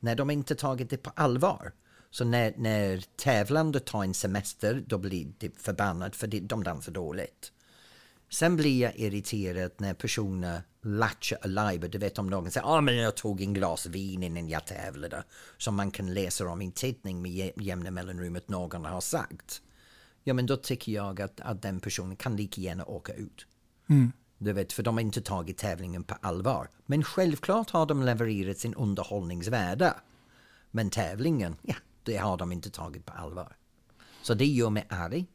när de inte tagit det på allvar. Så när, när tävlande tar en semester då blir det förbannat för de dansar dåligt. Sen blir jag irriterad när personer latchar alive. Du vet om någon säger att ah, jag tog en glas vin innan jag tävlade. Som man kan läsa om i en tidning med jämna mellanrum att någon har sagt. Ja men då tycker jag att, att den personen kan lika gärna åka ut. Mm. Du vet, för de har inte tagit tävlingen på allvar. Men självklart har de levererat sin underhållningsvärde. Men tävlingen, ja, det har de inte tagit på allvar. Så det gör mig arg.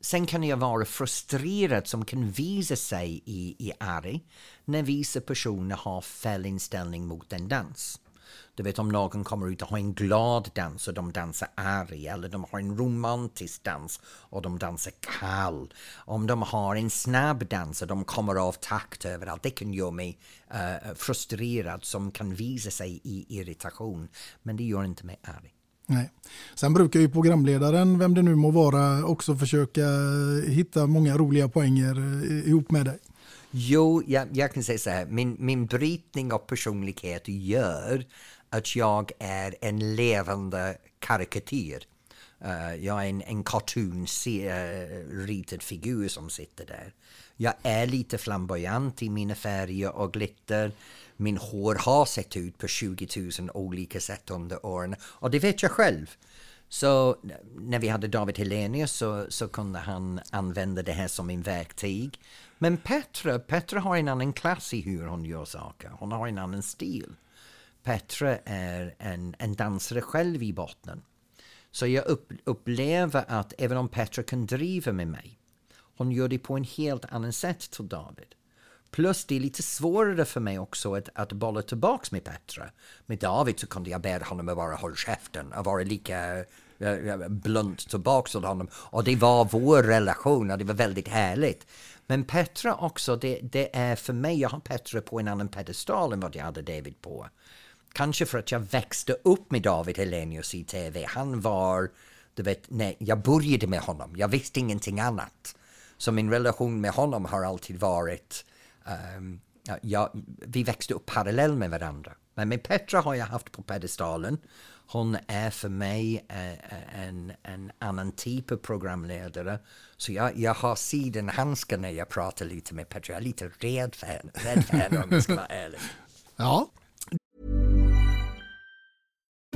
Sen kan jag vara frustrerad som kan visa sig i, i arg när vissa personer har fel inställning mot en dans. Du vet om någon kommer ut och har en glad dans och de dansar arg eller de har en romantisk dans och de dansar kall. Om de har en snabb dans och de kommer av takt överallt. Det kan göra mig uh, frustrerad som kan visa sig i irritation. Men det gör inte mig arg. Nej. Sen brukar ju programledaren, vem det nu må vara, också försöka hitta många roliga poänger eh, ihop med dig. Jo, jag, jag kan säga så här, min, min brytning av personlighet gör att jag är en levande karikatyr. Uh, jag är en, en cartoon-ritad eh, figur som sitter där. Jag är lite flamboyant i mina färger och glitter. Min hår har sett ut på 20 000 olika sätt under åren och det vet jag själv. Så när vi hade David Helenius så, så kunde han använda det här som en verktyg. Men Petra, Petra har en annan klass i hur hon gör saker. Hon har en annan stil. Petra är en, en dansare själv i botten. Så jag upp, upplever att även om Petra kan driva med mig, hon gör det på en helt annan sätt till David. Plus det är lite svårare för mig också att, att bolla tillbaka med Petra. Med David så kunde jag be honom att bara hålla käften och vara lika eh, eh, blunt tillbaka till honom. Och det var vår relation och det var väldigt härligt. Men Petra också, det, det är för mig, jag har Petra på en annan pedestal än vad jag hade David på. Kanske för att jag växte upp med David Helenius i tv. Han var, du vet, nej, jag började med honom. Jag visste ingenting annat. Så min relation med honom har alltid varit, um, ja, vi växte upp parallellt med varandra. Men med Petra har jag haft på pedestalen. Hon är för mig eh, en, en annan typ av programledare. Så jag, jag har sidenhandskar när jag pratar lite med Petra. Jag är lite rädd för henne, rädd för henne om jag ska vara ärlig. Ja,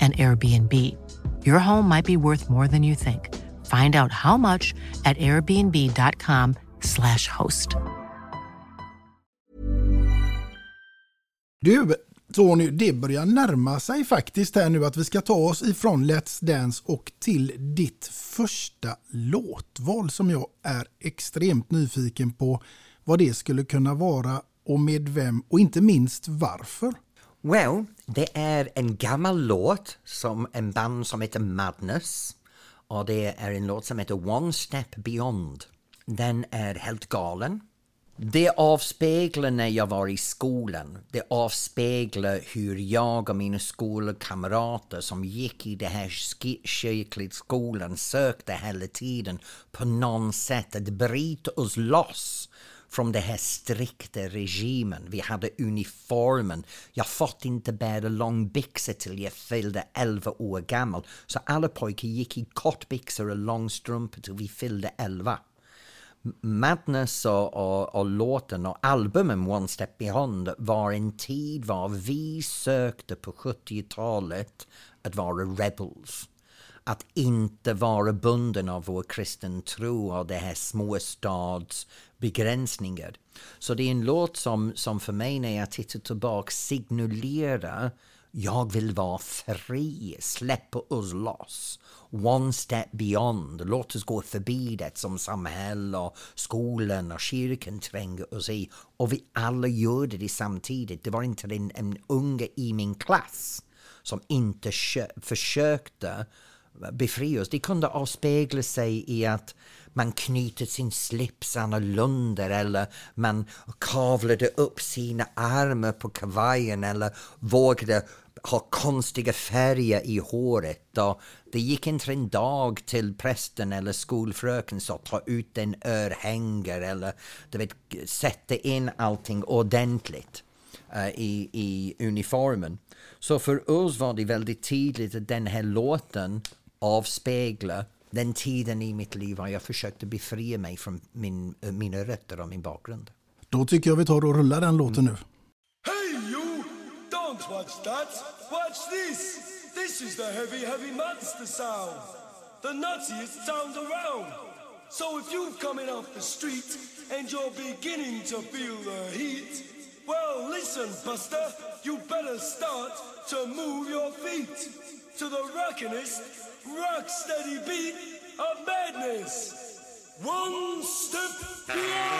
an Airbnb. Your home might be worth more than you think. Find out how much at airbnb.com slash host. Du, Så nu, det börjar närma sig faktiskt här nu att vi ska ta oss ifrån Let's Dance och till ditt första låtval som jag är extremt nyfiken på vad det skulle kunna vara och med vem och inte minst varför. Well, det är en gammal låt som en band som heter Madness och det är en låt som heter One Step Beyond. Den är helt galen. Det avspeglar när jag var i skolan. Det avspeglar hur jag och mina skolkamrater som gick i den här kyrkliga skolan sökte hela tiden på någon sätt att bryta oss loss från den här strikta regimen. Vi hade uniformen. Jag fått inte bära långbyxor till jag fyllde 11 år gammal. Så alla pojkar gick i kortbyxor och långstrumpor till vi fyllde 11. Madness och, och, och, låten och albumen One Step Beyond var en tid var vi sökte på 70-talet att vara rebels. Att inte vara bunden av vår kristen tro och det här småstads begränsningar. Så det är en låt som, som för mig när jag tittar tillbaka signalerar jag vill vara fri, släppa oss loss. One step beyond, låt oss gå förbi det som samhälle och skolan och kyrkan tränger oss i. Och vi alla gjorde det samtidigt. Det var inte en, en unge i min klass som inte försökte befria oss. Det kunde avspegla sig i att man knyter sin slips annorlunda eller man kavlade upp sina armar på kavajen eller vågade ha konstiga färger i håret. Och det gick inte en dag till prästen eller skolfröken sa ta ut en örhängare eller du vet, sätta in allting ordentligt uh, i, i uniformen. Så för oss var det väldigt tydligt att den här låten avspeglar den tiden i mitt liv har jag försökte befria mig från min, mina rötter och min bakgrund. Då tycker jag vi tar och rullar den låten nu. Hey you! Don't watch that! Watch this! This is the heavy, heavy monster sound! The nuttiest sound around! So if you're coming off the street and you're beginning to feel the heat Well listen buster, you better start to move your feet to the rockinest rock steady beat of madness. One step beyond.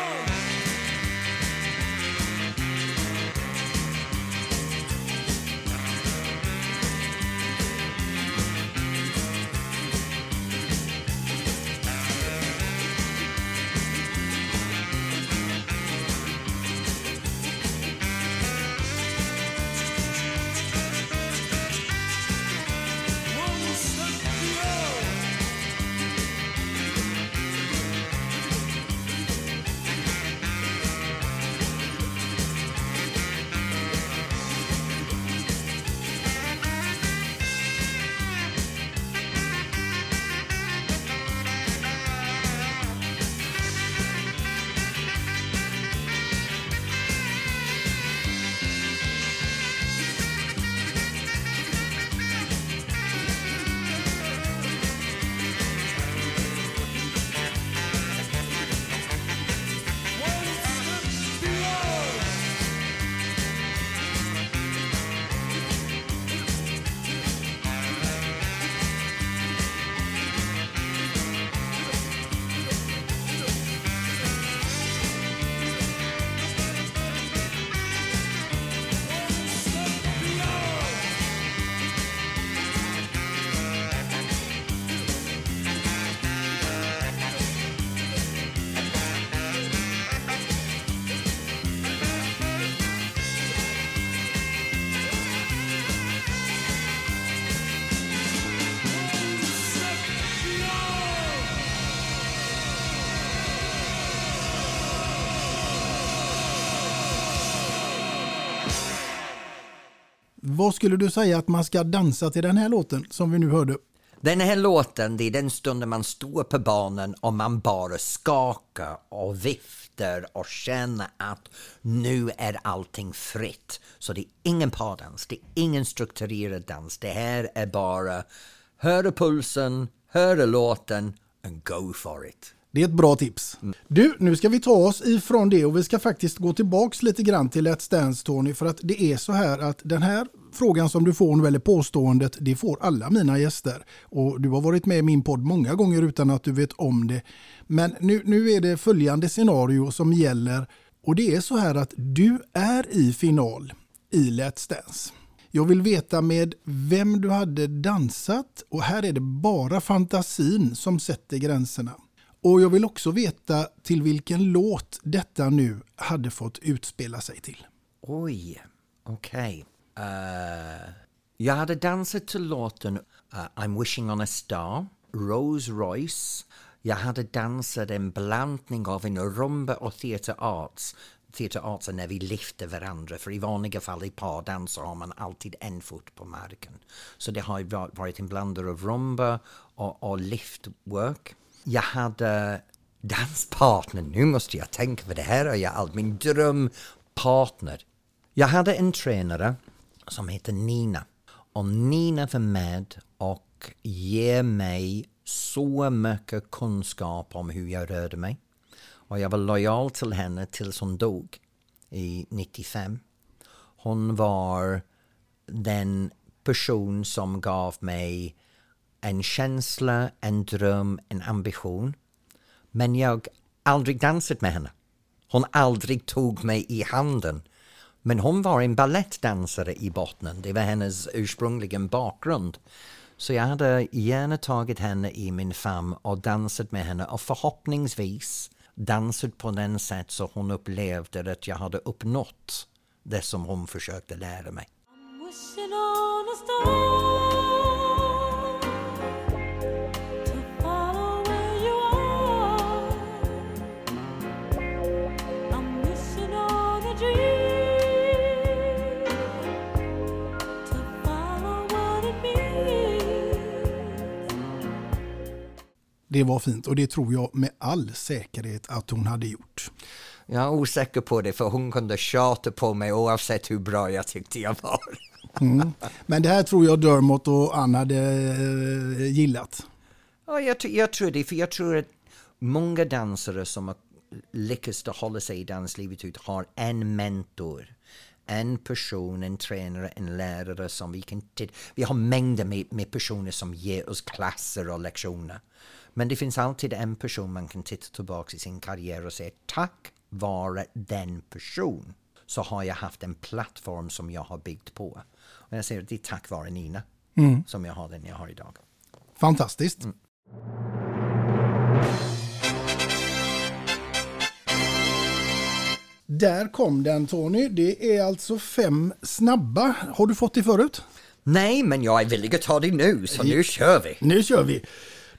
Vad skulle du säga att man ska dansa till den här låten som vi nu hörde? Den här låten, det är den stunden man står på banan och man bara skakar och viftar och känner att nu är allting fritt. Så det är ingen pardans, det är ingen strukturerad dans. Det här är bara höra pulsen, höra låten and go for it. Det är ett bra tips. Du, nu ska vi ta oss ifrån det och vi ska faktiskt gå tillbaks lite grann till Let's Dance Tony för att det är så här att den här frågan som du får nu, eller påståendet, det får alla mina gäster. Och du har varit med i min podd många gånger utan att du vet om det. Men nu, nu är det följande scenario som gäller och det är så här att du är i final i Let's Dance. Jag vill veta med vem du hade dansat och här är det bara fantasin som sätter gränserna. Och jag vill också veta till vilken låt detta nu hade fått utspela sig till. Oj, okej. Eh, jag hade dansat till låten uh, I'm wishing on a star, Rose Royce. Jag hade dansat en blandning av en rumba och theater arts. Theater arts är när vi lyfter varandra, för i vanliga fall i pardans har man alltid en fot på marken. Så det har varit en blandning av rumba och, och liftwork. Jag hade danspartner, nu måste jag tänka för det här är jag allt, min drömpartner. Jag hade en tränare som heter Nina. Och Nina var med och ger mig så mycket kunskap om hur jag rörde mig. Och jag var lojal till henne tills hon dog i 95. Hon var den person som gav mig en känsla, en dröm, en ambition. Men jag aldrig dansat med henne. Hon aldrig tog mig i handen. Men hon var en ballettdansare i botten. Det var hennes ursprungliga bakgrund. Så jag hade gärna tagit henne i min famn och dansat med henne och förhoppningsvis dansat på den sätt så hon upplevde att jag hade uppnått det som hon försökte lära mig. Det var fint och det tror jag med all säkerhet att hon hade gjort. Jag är osäker på det för hon kunde tjata på mig oavsett hur bra jag tyckte jag var. Mm. Men det här tror jag Dermot och Ann hade eh, gillat. Ja, jag, jag tror det, för jag tror att många dansare som har lyckats hålla sig i danslivet ut har en mentor. En person, en tränare, en lärare som vi kan titta... Vi har mängder med, med personer som ger oss klasser och lektioner. Men det finns alltid en person man kan titta tillbaka i sin karriär och säga tack vare den person så har jag haft en plattform som jag har byggt på. Och jag säger att det är tack vare Nina Mm. som jag har den jag har idag. Fantastiskt. Där kom den Tony. Det är alltså fem snabba. Har du fått det förut? Nej, men jag är villig att ta det nu, så nu kör vi. Nu kör vi.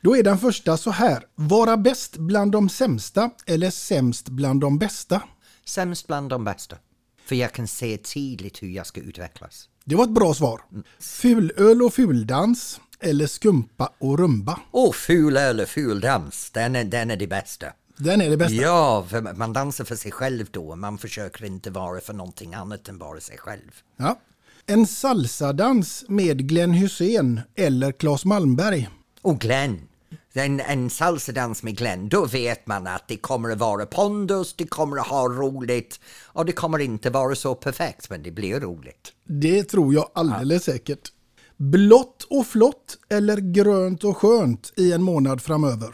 Då är den första så här. Vara bäst bland de sämsta eller sämst bland de bästa? Sämst bland de bästa. För jag kan se tydligt hur jag ska utvecklas. Det var ett bra svar. Fulöl och fuldans eller skumpa och rumba? Och ful öl och ful dans, den är, den är det bästa. Den är det bästa. Ja, för man dansar för sig själv då. Man försöker inte vara för någonting annat än bara sig själv. Ja. En salsadans med Glenn Hussein eller Claes Malmberg? Och Glenn. En, en salsadans med Glenn, då vet man att det kommer att vara pondus, det kommer att ha roligt och det kommer inte vara så perfekt, men det blir roligt. Det tror jag alldeles säkert. Blått och flott eller grönt och skönt i en månad framöver?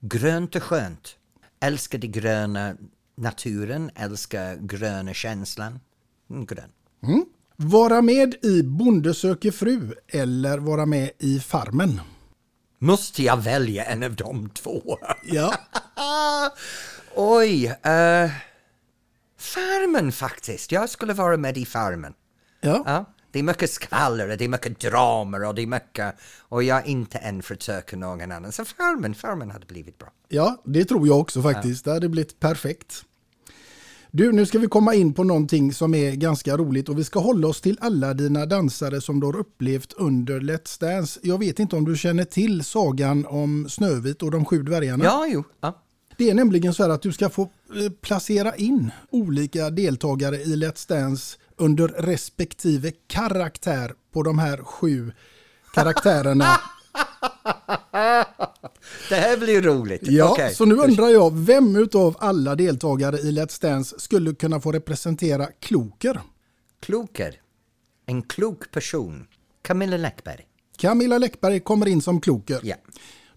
Grönt och skönt. Älskar det gröna naturen, älskar gröna känslan. Mm, grön. Mm. Vara med i Bonde söker fru eller vara med i Farmen? Måste jag välja en av de två? Ja. Oj, uh, Farmen faktiskt. Jag skulle vara med i Farmen. Ja. Ja, det är mycket skvaller, och det är mycket dramer och det är mycket... Och jag är inte än försöker någon annan. Så Farmen, Farmen hade blivit bra. Ja, det tror jag också faktiskt. Det hade blivit perfekt. Du, nu ska vi komma in på någonting som är ganska roligt och vi ska hålla oss till alla dina dansare som du har upplevt under Let's Dance. Jag vet inte om du känner till sagan om Snövit och de sju dvärgarna? Ja, jo. Ja. Det är nämligen så här att du ska få eh, placera in olika deltagare i Let's Dance under respektive karaktär på de här sju karaktärerna Det här blir roligt. Ja, Okej. så nu undrar jag, vem utav alla deltagare i Let's Dance skulle kunna få representera Kloker? Kloker. En klok person. Camilla Läckberg. Camilla Läckberg kommer in som Kloker. Ja.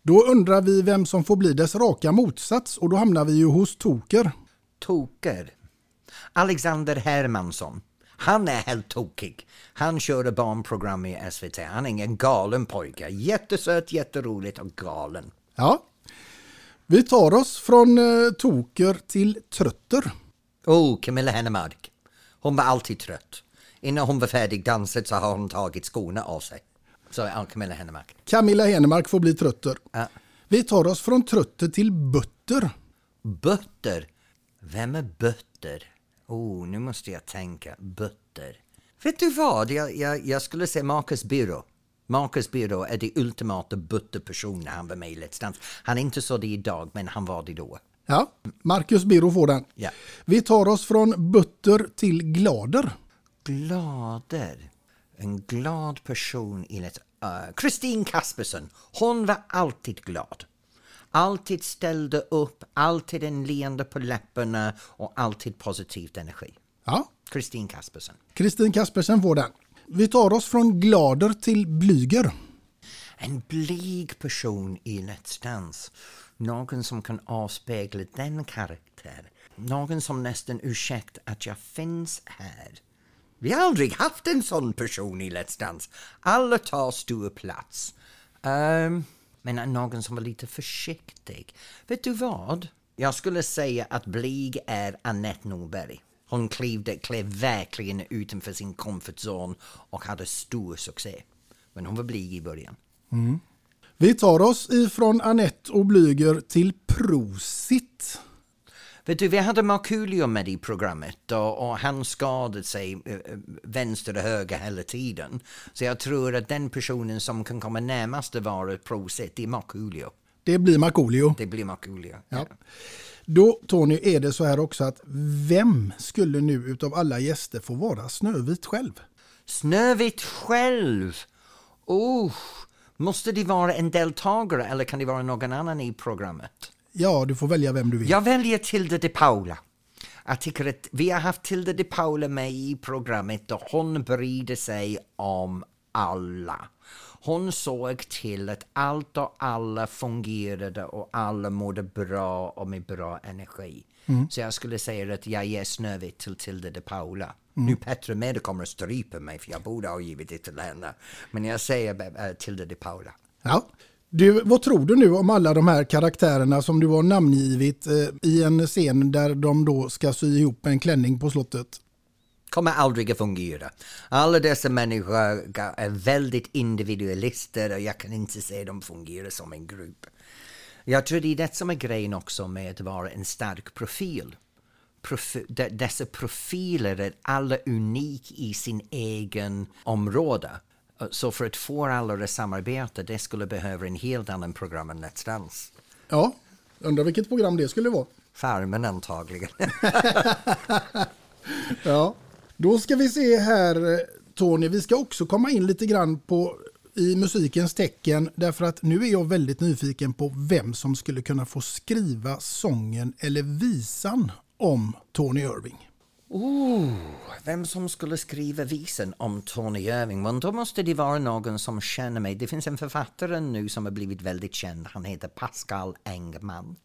Då undrar vi vem som får bli dess raka motsats och då hamnar vi ju hos Toker. Toker. Alexander Hermansson. Han är helt tokig. Han körde barnprogram i SVT. Han är en galen pojke. Jättesöt, jätteroligt och galen. Ja. Vi tar oss från eh, Toker till Trötter. Oh, Camilla Hennemark. Hon var alltid trött. Innan hon var färdig dansat så har hon tagit skorna av sig. Så ja, Camilla Hennemark. Camilla Henemark får bli Trötter. Ja. Vi tar oss från Trötter till Butter. Butter. Vem är Butter? Oh, nu måste jag tänka. Butter. Vet du vad? Jag, jag, jag skulle säga Marcus Birro. Marcus Birro är det ultimata butterperson när han var med i Let's Dance. Han är inte så det idag, men han var det då. Ja, Marcus Birro får den. Ja. Vi tar oss från Butter till Glader. Glader. En glad person i Let's... Uh, Kristin Kaspersen. Hon var alltid glad. Alltid ställde upp, alltid en leende på läpparna och alltid positivt energi. Ja, Kristin Kaspersen. Kristin Kaspersen får den. Vi tar oss från Glader till Blyger. En blyg person i Let's Dance. Någon som kan avspegla den karaktär. Någon som nästan ursäktar att jag finns här. Vi har aldrig haft en sån person i Let's Dance. Alla tar stor plats. Ehm, men någon som var lite försiktig. Vet du vad? Jag skulle säga att blyg är Annette Norberg. Hon klivde, klev verkligen utanför sin comfort zone och hade stor succé. Men hon var blyg i början. Mm. Vi tar oss ifrån Annette och Blyger till Prosit. Vet du, vi hade Markoolio med i programmet och, och han skadade sig eh, eh, vänster och höger hela tiden. Så jag tror att den personen som kan komma närmast att vara Prosit, det är Markoolio. Det blir Markoolio. Det blir Markoolio. Ja. Då Tony är det så här också att vem skulle nu utav alla gäster få vara Snövit själv? Snövit själv! Oh, måste det vara en deltagare eller kan det vara någon annan i programmet? Ja, du får välja vem du vill. Jag väljer Tilde de Paula. Jag tycker att vi har haft Tilde de Paula med i programmet och hon brydde sig om alla. Hon såg till att allt och alla fungerade och alla mådde bra och med bra energi. Så jag skulle säga att jag ger Snövit till Tilde de Paula. Nu Petra Mede kommer att strypa mig för jag borde ha givit det till henne. Men jag säger äh, Tilde de Paula. Ja. Du, vad tror du nu om alla de här karaktärerna som du har namngivit eh, i en scen där de då ska sy ihop en klänning på slottet? kommer aldrig att fungera. Alla dessa människor är väldigt individualister och jag kan inte se dem fungera som en grupp. Jag tror det är det som är grejen också med att vara en stark profil. Profi- de- dessa profiler är alla unika i sin egen område. Så för att få alla att samarbeta, det skulle behöva en helt annan program än Let's Dance. Ja, undrar vilket program det skulle vara. Farmen antagligen. Ja, då ska vi se här Tony, vi ska också komma in lite grann på i musikens tecken därför att nu är jag väldigt nyfiken på vem som skulle kunna få skriva sången eller visan om Tony Irving. Oh, vem som skulle skriva visen om Tony Irving? Men då måste det vara någon som känner mig. Det finns en författare nu som har blivit väldigt känd. Han heter Pascal Engman.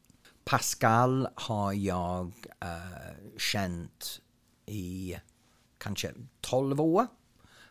Pascal har jag uh, känt i kanske 12 år.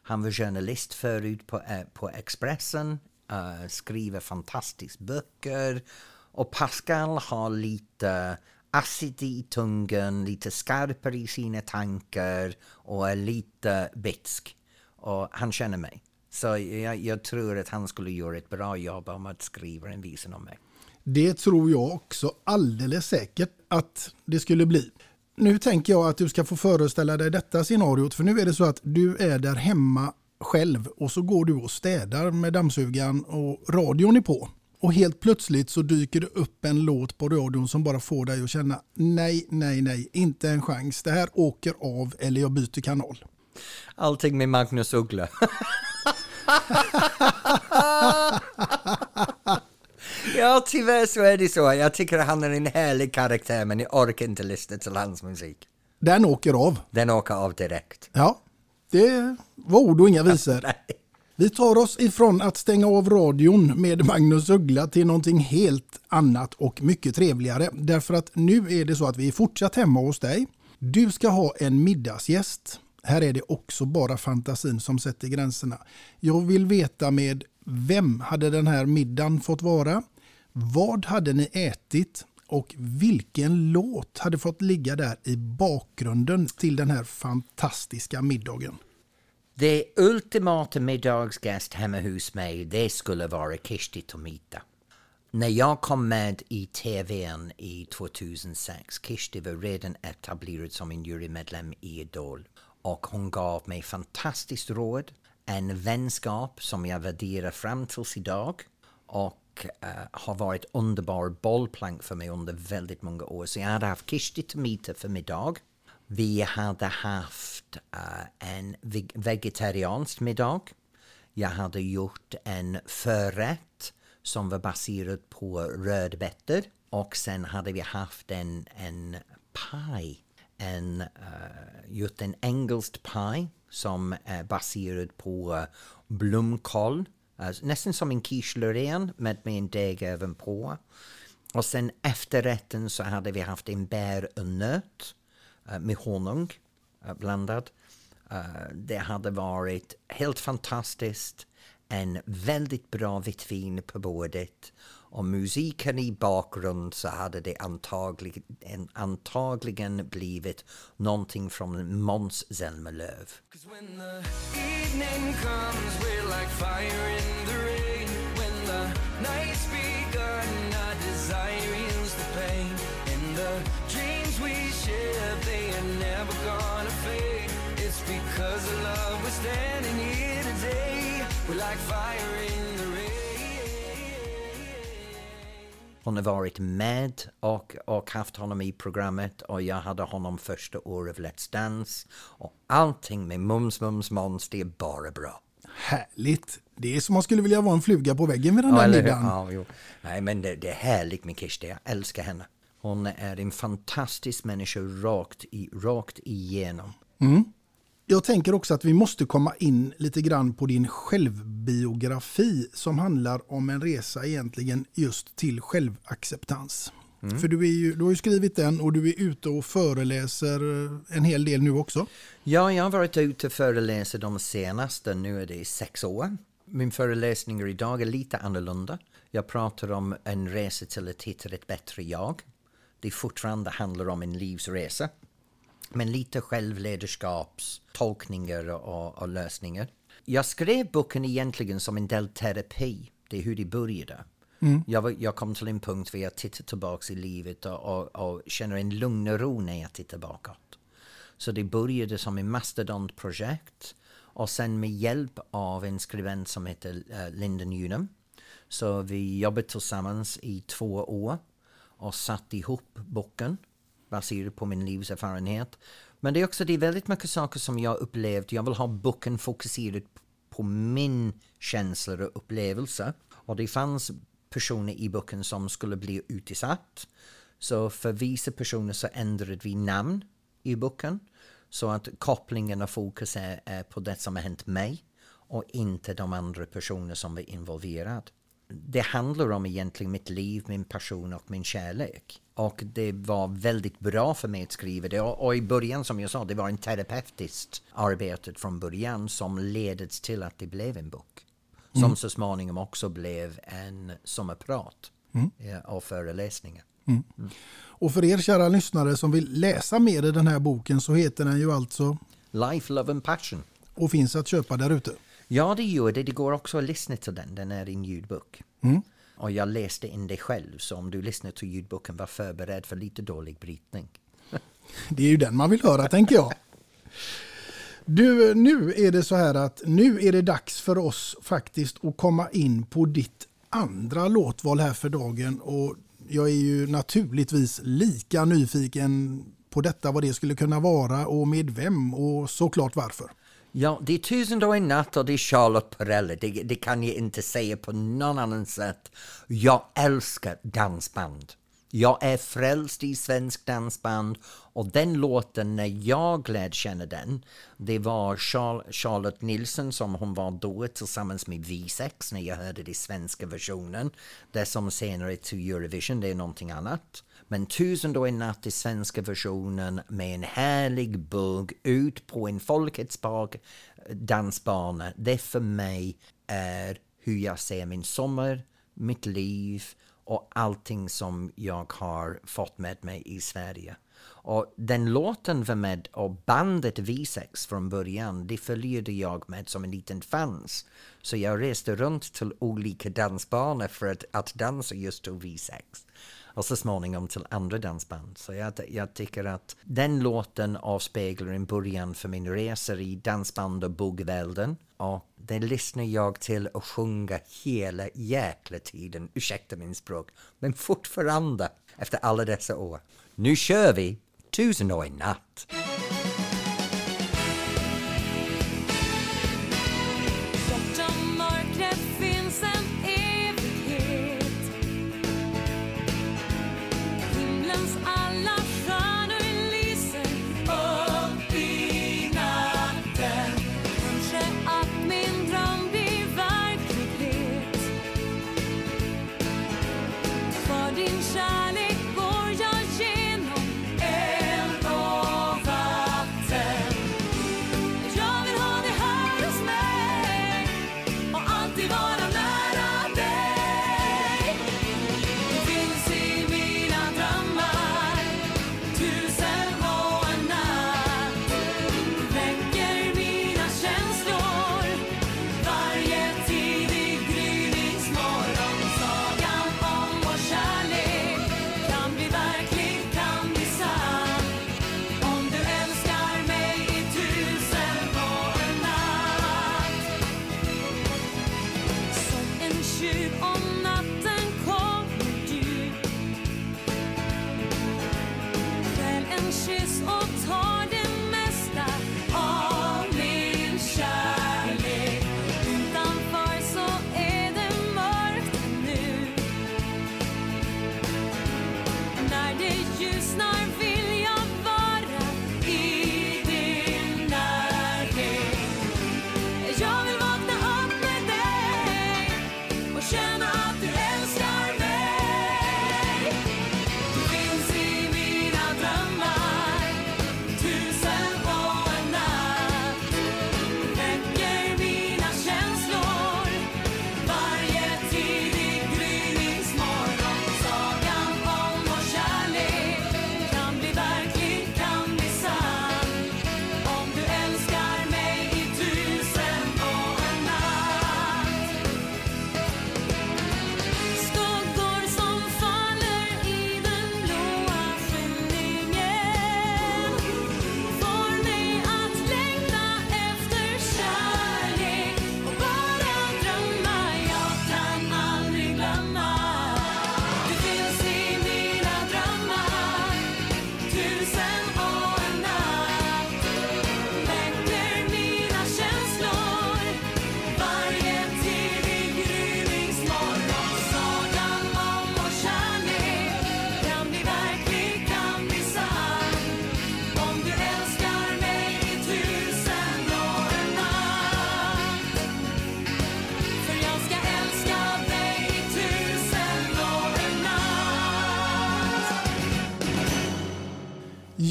Han var journalist förut på, uh, på Expressen, uh, skriver fantastiska böcker. Och Pascal har lite acid i tungan, lite skarpare i sina tankar och är lite bitsk. Och han känner mig. Så jag, jag tror att han skulle göra ett bra jobb om att skriva en visa om mig. Det tror jag också alldeles säkert att det skulle bli. Nu tänker jag att du ska få föreställa dig detta scenariot för nu är det så att du är där hemma själv och så går du och städar med dammsugaren och radion är på. Och helt plötsligt så dyker det upp en låt på radion som bara får dig att känna nej, nej, nej, inte en chans. Det här åker av eller jag byter kanal. Allting med Magnus Uggla. Ja, tyvärr så är det så. Jag tycker han är en härlig karaktär men jag orkar inte lyssna till hans musik. Den åker av. Den åker av direkt. Ja, det var ord och inga visor. Vi tar oss ifrån att stänga av radion med Magnus Uggla till någonting helt annat och mycket trevligare. Därför att nu är det så att vi är fortsatt hemma hos dig. Du ska ha en middagsgäst. Här är det också bara fantasin som sätter gränserna. Jag vill veta med vem hade den här middagen fått vara? Vad hade ni ätit? Och vilken låt hade fått ligga där i bakgrunden till den här fantastiska middagen? Det ultimata middagsgäst hemma hos mig, det skulle vara Kishti Tomita. När jag kom med i TVn i 2006, Kishti var redan etablerad som en jurymedlem i Idol. Och hon gav mig fantastiskt råd, en vänskap som jag värderar fram tills idag. Och uh, har varit underbar bollplank för mig under väldigt många år. Så jag hade haft Kishti Tomita för middag. Vi hade haft uh, en vegetariansk middag. Jag hade gjort en förrätt som var baserad på rödbetor. Och sen hade vi haft en, en paj. En, uh, gjort en engelsk paj som är baserad på uh, blomkål. Eh, nästan som en quiche Lorraine med, med en deg även på. Och sen efterrätten så hade vi haft en bär och nöt Eh, med honung eh, blandad. Eh, det hade varit helt fantastiskt. En väldigt bra vitt vin på bordet. Och musiken i bakgrund så hade det antagligen, antagligen blivit någonting från Måns Zelmerlöw. When the evening comes, we're like standing here today. We're like fire in the rain. Hon har varit med och, och haft honom i programmet och jag hade honom första året av Let's Dance. Och allting med Mums Mums Måns, det är bara bra. Härligt! Det är som man skulle vilja vara en fluga på väggen vid den Ja, där middagen. Ja, jo. Nej, men det, det är härligt med Kirsti. Jag älskar henne. Hon är en fantastisk människa rakt, i, rakt igenom. Mm. Jag tänker också att vi måste komma in lite grann på din självbiografi som handlar om en resa egentligen just till självacceptans. Mm. För du, är ju, du har ju skrivit den och du är ute och föreläser en hel del nu också. Ja, jag har varit ute och föreläser de senaste, nu är det sex år. Min föreläsningar idag är lite annorlunda. Jag pratar om en resa till att hitta ett bättre jag. Det fortfarande handlar om en livsresa. Men lite självledarskapstolkningar och, och lösningar. Jag skrev boken egentligen som en del terapi. Det är hur det började. Mm. Jag, var- jag kom till en punkt där jag tittar tillbaka i livet och, och, och känner en lugn och ro när jag tittar bakåt. Så det började som en mastodontprojekt och sen med hjälp av en skribent som heter uh, Linda Newnham. Så vi jobbade tillsammans i två år och satt ihop boken baserat på min livserfarenhet. Men det är också det är väldigt mycket saker som jag upplevt. Jag vill ha boken fokuserad på min känsla och upplevelse. Och det fanns personer i boken som skulle bli utsatt. Så för vissa personer så ändrade vi namn i boken. Så att kopplingen och fokus är, är på det som har hänt mig och inte de andra personer som var involverade. Det handlar om egentligen mitt liv, min passion och min kärlek. Och det var väldigt bra för mig att skriva det. Och, och i början, som jag sa, det var en terapeutiskt arbete från början som ledde till att det blev en bok. Som Mm. så småningom också blev en sommarprat Mm. eh, och föreläsningar. Mm. Och för er kära lyssnare som vill läsa mer i den här boken så heter den ju alltså Life, Love and Passion. och finns att köpa där ute. Ja, det gör det. Det går också att lyssna till den. Den är en ljudbok. Och jag läste in det själv, så om du lyssnar till ljudboken, var förberedd för lite dålig brytning. Det är ju den man vill höra tänker jag. Du, nu är det så här att nu är det dags för oss faktiskt att komma in på ditt andra låtval här för dagen och jag är ju naturligtvis lika nyfiken på detta, vad det skulle kunna vara och med vem och såklart varför. Ja, det är Tusen och en natt och det är Charlotte Perrelli. Det, det kan jag inte säga på någon annan sätt. Jag älskar dansband. Jag är frälst i svensk dansband och den låten, när jag lärde känna den, det var Char- Charlotte Nilsson som hon var då tillsammans med V6 när jag hörde den svenska versionen. Det som senare till Eurovision, det är någonting annat. Men Tusen och en natt i svenska versionen med en härlig bugg ut på en Folkets park dansbana. Det för mig är hur jag ser min sommar, mitt liv och allting som jag har fått med mig i Sverige. Och den låten var med och bandet V6 från början, det följde jag med som en liten fans. Så jag reste runt till olika dansbanor för att, att dansa just till V6 och så småningom till andra dansband. Så jag, jag tycker att den låten avspeglar en början för min resa i dansband och buggvälden. Och det lyssnar jag till och sjunger hela jäkla tiden, ursäkta min språk, men fortfarande efter alla dessa år. Nu kör vi Tusen och en natt!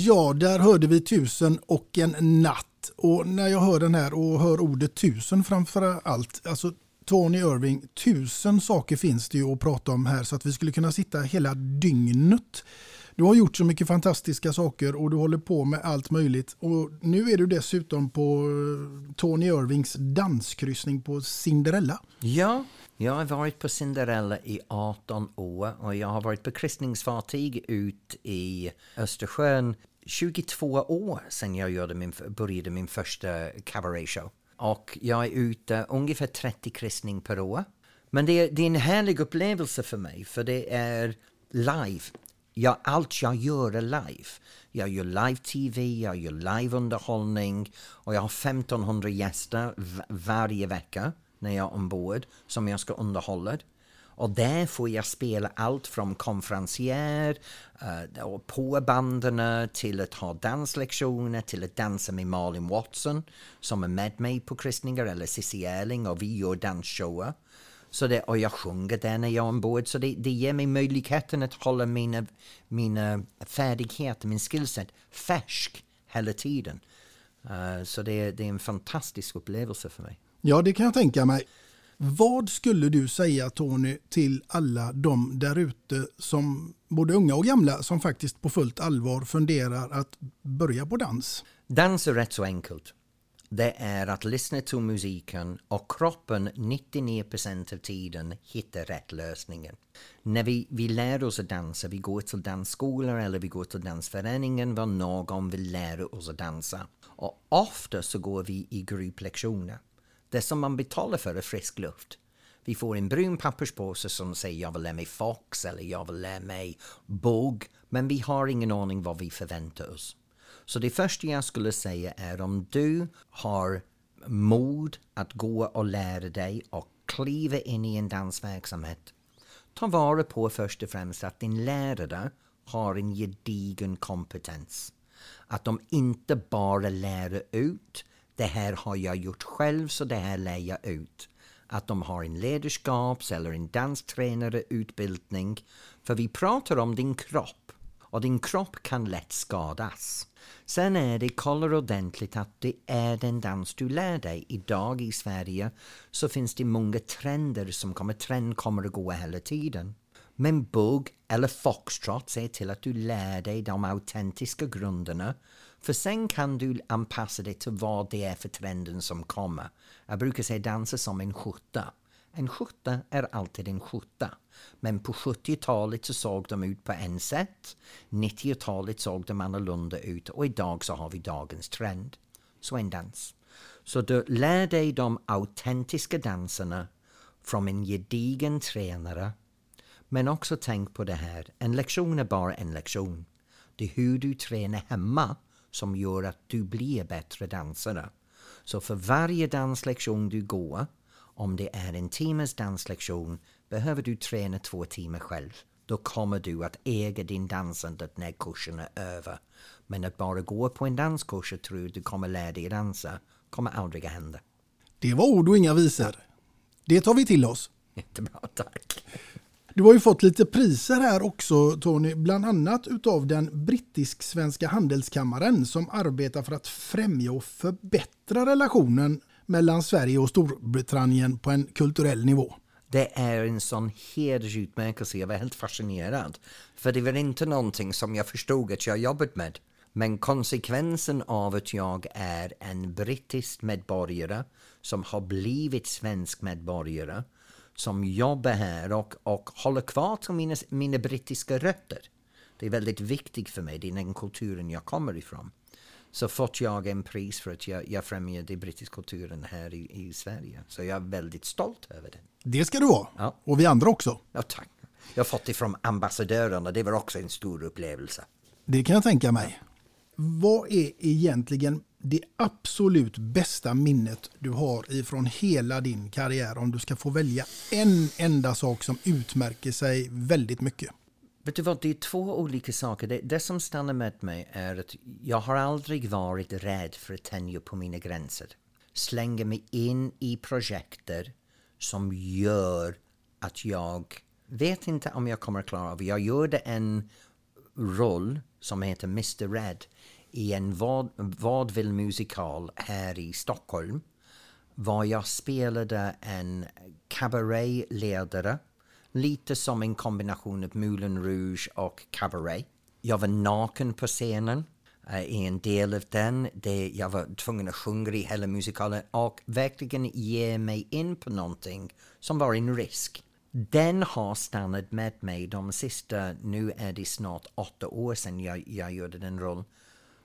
Ja, där hörde vi tusen och en natt. Och när jag hör den här och hör ordet tusen framför allt, alltså Tony Irving, tusen saker finns det ju att prata om här så att vi skulle kunna sitta hela dygnet. Du har gjort så mycket fantastiska saker och du håller på med allt möjligt. Och nu är du dessutom på eh, Tony Irvings danskryssning på Cinderella. Ja, jag har varit på Cinderella i 18 år och jag har varit på kryssningsfartyg ut i Östersjön 22 år sedan jag gjorde min, började min första cabaret show. Och jag är ute ungefär 30 kryssning per år. Men det är, det är en härlig upplevelse för mig för det är live. ja, allt jag gör är live. Jag gör live-tv, jag gör live-underhållning och jag har 1500 gäster v- varje vecka när jag är ombord som jag ska underhålla. Och där får jag spela allt från konferencier uh, på banden eh, till att ha danslektioner, till att dansa med Malin Watson som är med mig på kristningar eller Cissi Erling och vi gör dansshower. Så det, och jag sjunger där när jag är ombord. Så det, det ger mig möjligheten att hålla mina, mina färdigheter, min skillset färsk hela tiden. Uh, så det, det är en fantastisk upplevelse för mig. Ja, det kan jag tänka mig. Vad skulle du säga Tony till alla de där ute som både unga och gamla som faktiskt på fullt allvar funderar att börja på dans? Dans är rätt så enkelt. Det är att lyssna till musiken och kroppen 99% av tiden hittar rätt lösningen. När vi, vi lär oss att dansa, vi går till dansskolor eller vi går till dansföreningen var någon vill lära oss att dansa. Och ofta så går vi i grupplektioner. Det som man betalar för är frisk luft. Vi får en brun papperspåse som säger jag vill lära mig fox eller jag vill lära mig bugg. Men vi har ingen aning vad vi förväntar oss. Så det första jag skulle säga är om du har mod att gå och lära dig och kliva in i en dansverksamhet. Ta vara på först och främst att din lärare har en gedigen kompetens. Att de inte bara lär ut, det här har jag gjort själv så det här lär jag ut. Att de har en ledarskaps eller en danstränareutbildning. För vi pratar om din kropp och din kropp kan lätt skadas. Sen är det kolla ordentligt att det är den dans du lär dig. Idag i Sverige så finns det många trender som kommer, trend kommer att gå hela tiden. Men bugg eller foxtrot, se till att du lär dig de autentiska grunderna. För sen kan du anpassa dig till vad det är för trenden som kommer. Jag brukar säga dansa som en skjorta. En skjorta är alltid en skjorta. Men på 70-talet så såg de ut på en sätt. 90-talet såg de annorlunda ut och idag så har vi dagens trend. Så en dans. Så du lär dig de autentiska danserna från en gedigen tränare. Men också tänk på det här, en lektion är bara en lektion. Det är hur du tränar hemma som gör att du blir bättre dansare. Så för varje danslektion du går, om det är en timmes danslektion, behöver du träna två timmar själv. Då kommer du att äga din dansande när kursen är över. Men att bara gå på en danskurs och tro att du kommer lära dig dansa kommer aldrig att hända. Det var ord och inga visor. Det tar vi till oss. Jättebra, tack. Du har ju fått lite priser här också Tony, bland annat utav den brittisk-svenska handelskammaren som arbetar för att främja och förbättra relationen mellan Sverige och Storbritannien på en kulturell nivå. Det är en sån hedersutmärkelse. Jag var helt fascinerad. För det var inte någonting som jag förstod att jag jobbat med. Men konsekvensen av att jag är en brittisk medborgare som har blivit svensk medborgare som jobbar här och, och håller kvar till mina, mina brittiska rötter. Det är väldigt viktigt för mig, det är den kulturen jag kommer ifrån. Så fått jag en pris för att jag, jag främjar den brittiska kulturen här i, i Sverige. Så jag är väldigt stolt över det. Det ska du vara. Ja. Och vi andra också. Ja, tack. Jag har fått det från ambassadörerna, det var också en stor upplevelse. Det kan jag tänka mig. Vad är egentligen det absolut bästa minnet du har ifrån hela din karriär om du ska få välja en enda sak som utmärker sig väldigt mycket? Vet du vad, det är två olika saker. Det, det som stannar med mig är att jag har aldrig varit rädd för att tänja på mina gränser. Slänga mig in i projekter som gör att jag vet inte om jag kommer att klara av. Jag gjorde en roll som heter Mr Red i en vad, vaudeville-musikal här i Stockholm. Var jag spelade en cabaretledare. Lite som en kombination av Moulin Rouge och cabaret. Jag var naken på scenen eh, i en del av den. Det, jag var tvungen att sjunga i hela musikalen och verkligen ge mig in på någonting som var en risk. Den har stannat med mig de sista, nu är det snart åtta år sedan jag, jag gjorde den rollen,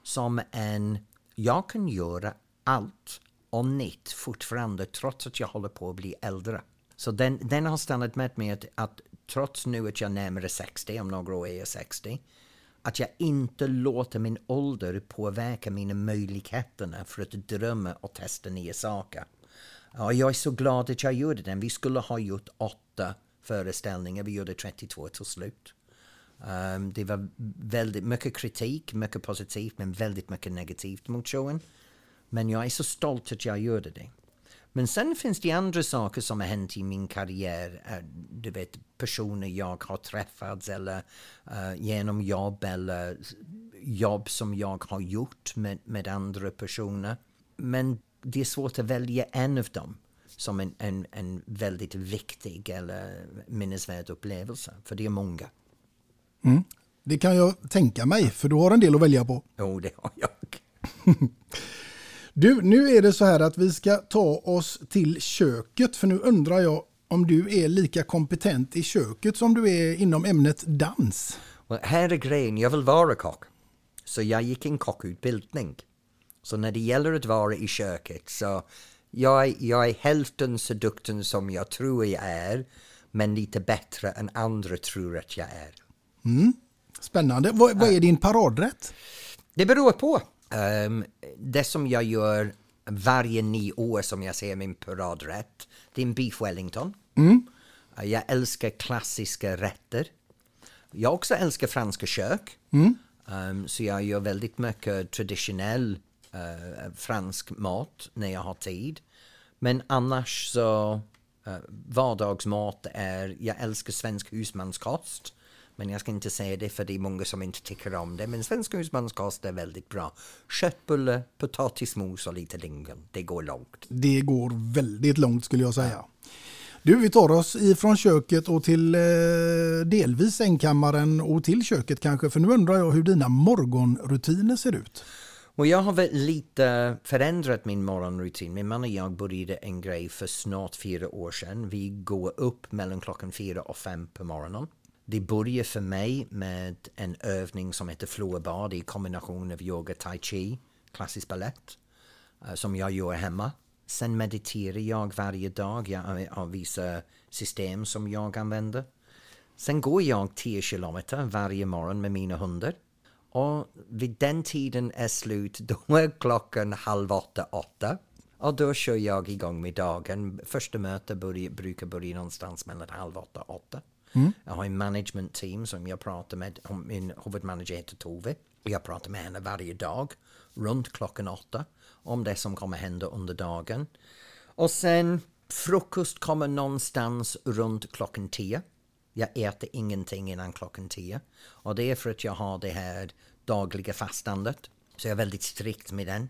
som en, jag kan göra allt och nytt fortfarande trots att jag håller på att bli äldre. Så den, den har stannat med mig att, att trots nu att jag är närmare 60, om några år är jag 60, att jag inte låter min ålder påverka mina möjligheter för att drömma och testa nya saker. Och jag är så glad att jag gjorde den. Vi skulle ha gjort åtta föreställningar, vi gjorde 32 till slut. Um, det var väldigt mycket kritik, mycket positivt men väldigt mycket negativt mot showen. Men jag är så stolt att jag gjorde det. Men sen finns det andra saker som har hänt i min karriär. Ehm, du vet, personer jag har träffat eller uh, genom jobb eller jobb som jag har gjort med, med andra personer. Men det är svårt att välja en av dem som en, en, en väldigt viktig eller minnesvärd upplevelse. För det är många. Mm. Det kan jag tänka mig, för du har en del att välja på. Jo, det har jag. Du, nu är det så här att vi ska ta oss till köket, för nu undrar jag om du är lika kompetent i köket som du är inom ämnet dans. Och här är grejen, jag vill vara kock. Så jag gick en kockutbildning. Så när det gäller att vara i köket så jag, jag är hälften så duktig som jag tror jag är. Men lite bättre än andra tror att jag är. Mm. Spännande. Vad, vad är din paradrätt? Det beror på. Ehm, det som jag gör varje nio år som jag ser min paradrätt, det är en beef wellington. Mm. Jag älskar klassiska rätter. Jag också älskar franska kök. Mm. Ehm, så jag gör väldigt mycket traditionell eh, fransk mat när jag har tid. Men annars så uh, vardagsmat är, jag älskar svensk husmanskost. Men jag ska inte säga det för det är många som inte tycker om det. Men svensk husmanskost är väldigt bra. Köttbulle, potatismos och lite lingon. Det går långt. Det går väldigt långt skulle jag säga. Du, vi tar oss ifrån köket och till eh, delvis sängkammaren och till köket kanske. För nu undrar jag hur dina morgonrutiner ser ut. Och jag har väl lite förändrat min morgonrutin. Min man och jag började en grej för snart fyra år sedan. Vi går upp mellan klockan fyra och fem på morgonen. Det börjar för mig med en övning som heter floorbad i kombination av yoga, tai chi, klassisk ballett eh, som jag gör hemma. Sen mediterar jag varje dag. Jag har vissa system som jag använder. Sen går jag 10 kilometer varje morgon med mina hundar. Och vid den tiden är slut, då är klockan halv åtta, åtta. Och då kör jag igång med dagen. Första mötet börjar, brukar börja någonstans mellan halv åtta och åtta. Mm. Jag har en management team som jag pratar med. Min huvudmanager heter Tove. Jag pratar med henne varje dag runt klockan åtta om det som kommer hända under dagen. Och sen frukost kommer någonstans runt klockan tio. Jag äter ingenting innan klockan tio. Och det är för att jag har det här dagliga fastandet. Så jag är väldigt strikt med den.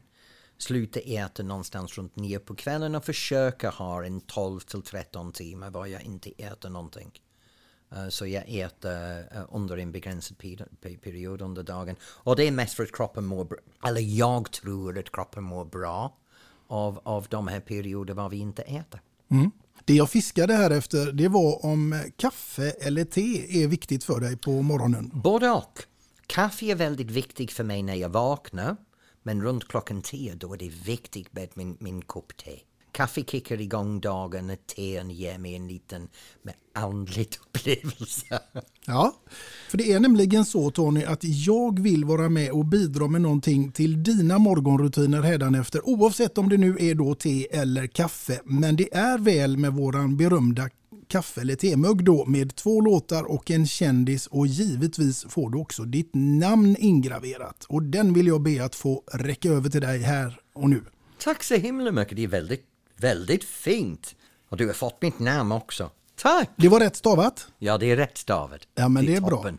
Slutar äta någonstans runt nio på kvällen och försöker ha en 12 till 13 timmar var jag inte äter någonting. Eh, Så jag äter eh, under en begränsad peri- pe- period under dagen. Och det är mest för att kroppen mår bra. Eller jag tror att kroppen mår bra av, av de här perioder var vi inte äter. Mm. Det jag fiskade här efter det var om kaffe eller te är viktigt för dig på morgonen. Både och. Kaffe är väldigt viktigt för mig när jag vaknar. Men runt klockan tio då är det viktigt med min, min kopp te. Kaffe kickar igång dagen och teen ger mig en liten med andlig upplevelse. Ja, för det är nämligen så Tony att jag vill vara med och bidra med någonting till dina morgonrutiner hädanefter oavsett om det nu är då te eller kaffe. Men det är väl med våran berömda kaffe eller temugg då med två låtar och en kändis och givetvis får du också ditt namn ingraverat. Och den vill jag be att få räcka över till dig här och nu. Tack så himla mycket. Det är väldigt, väldigt fint. Och du har fått mitt namn också. Tack! Det var rätt stavat. Ja, det är rätt stavet. Ja, men det är, bra. toppen.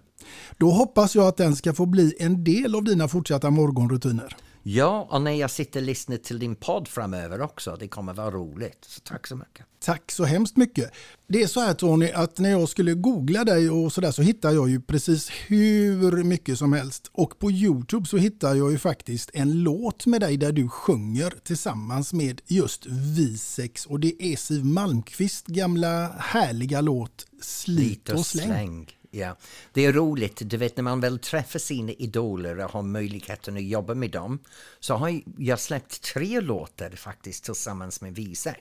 Då hoppas jag att den ska få bli en del av dina fortsatta morgonrutiner. Ja, och när jag sitter och lyssnar till din podd framöver också. Det kommer vara roligt. Så tack så mycket. Tack så hemskt mycket. Det är så här Tony, att när jag skulle googla dig och sådär så hittar jag ju precis hur mycket som helst. Och på Youtube så hittar jag ju faktiskt en låt med dig där du sjunger tillsammans med just Visex. Och det är Siw Malmkvist gamla härliga låt Slit och släng. Ja, det är roligt. Du vet när man väl träffar sina idoler och har möjligheten att jobba med dem så har jag släppt tre låtar faktiskt tillsammans med V6.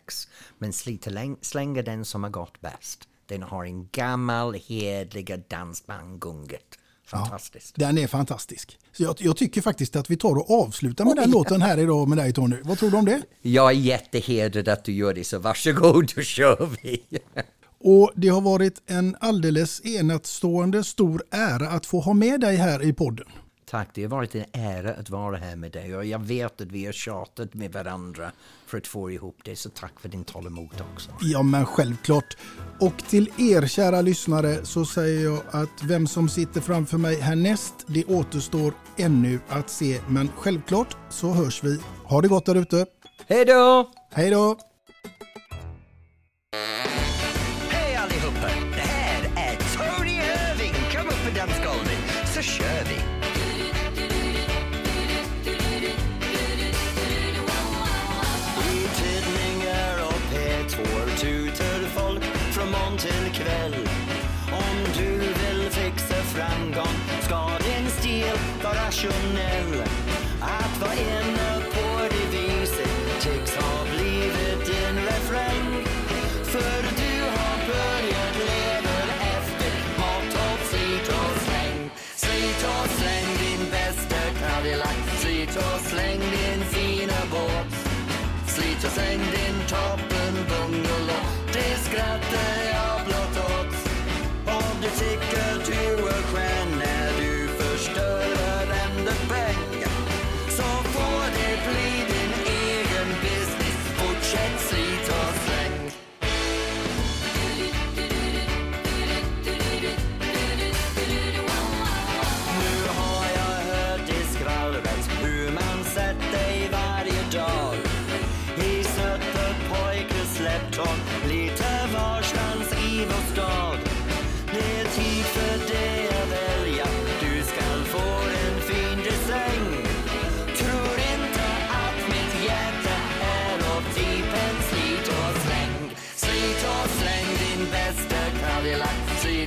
Men Slit och läng- släng är den som har gått bäst. Den har en gammal hedliga dansbandgunget. Fantastiskt. Den är fantastisk. Så jag, jag tycker faktiskt att vi tar och avslutar med den låten här idag med dig Tony. Vad tror du om det? Jag är jättehedrad att du gör det, så varsågod, då kör vi. Och det har varit en alldeles enastående stor ära att få ha med dig här i podden. Tack, det har varit en ära att vara här med dig och jag vet att vi har tjatat med varandra för att få ihop det, så tack för din tålamod också. Ja, men självklart. Och till er kära lyssnare så säger jag att vem som sitter framför mig härnäst, det återstår ännu att se. Men självklart så hörs vi. Ha det gott där ute. Hej då! Hej då!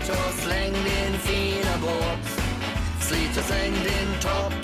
Slit och släng din fina båt. Slit och släng din toppen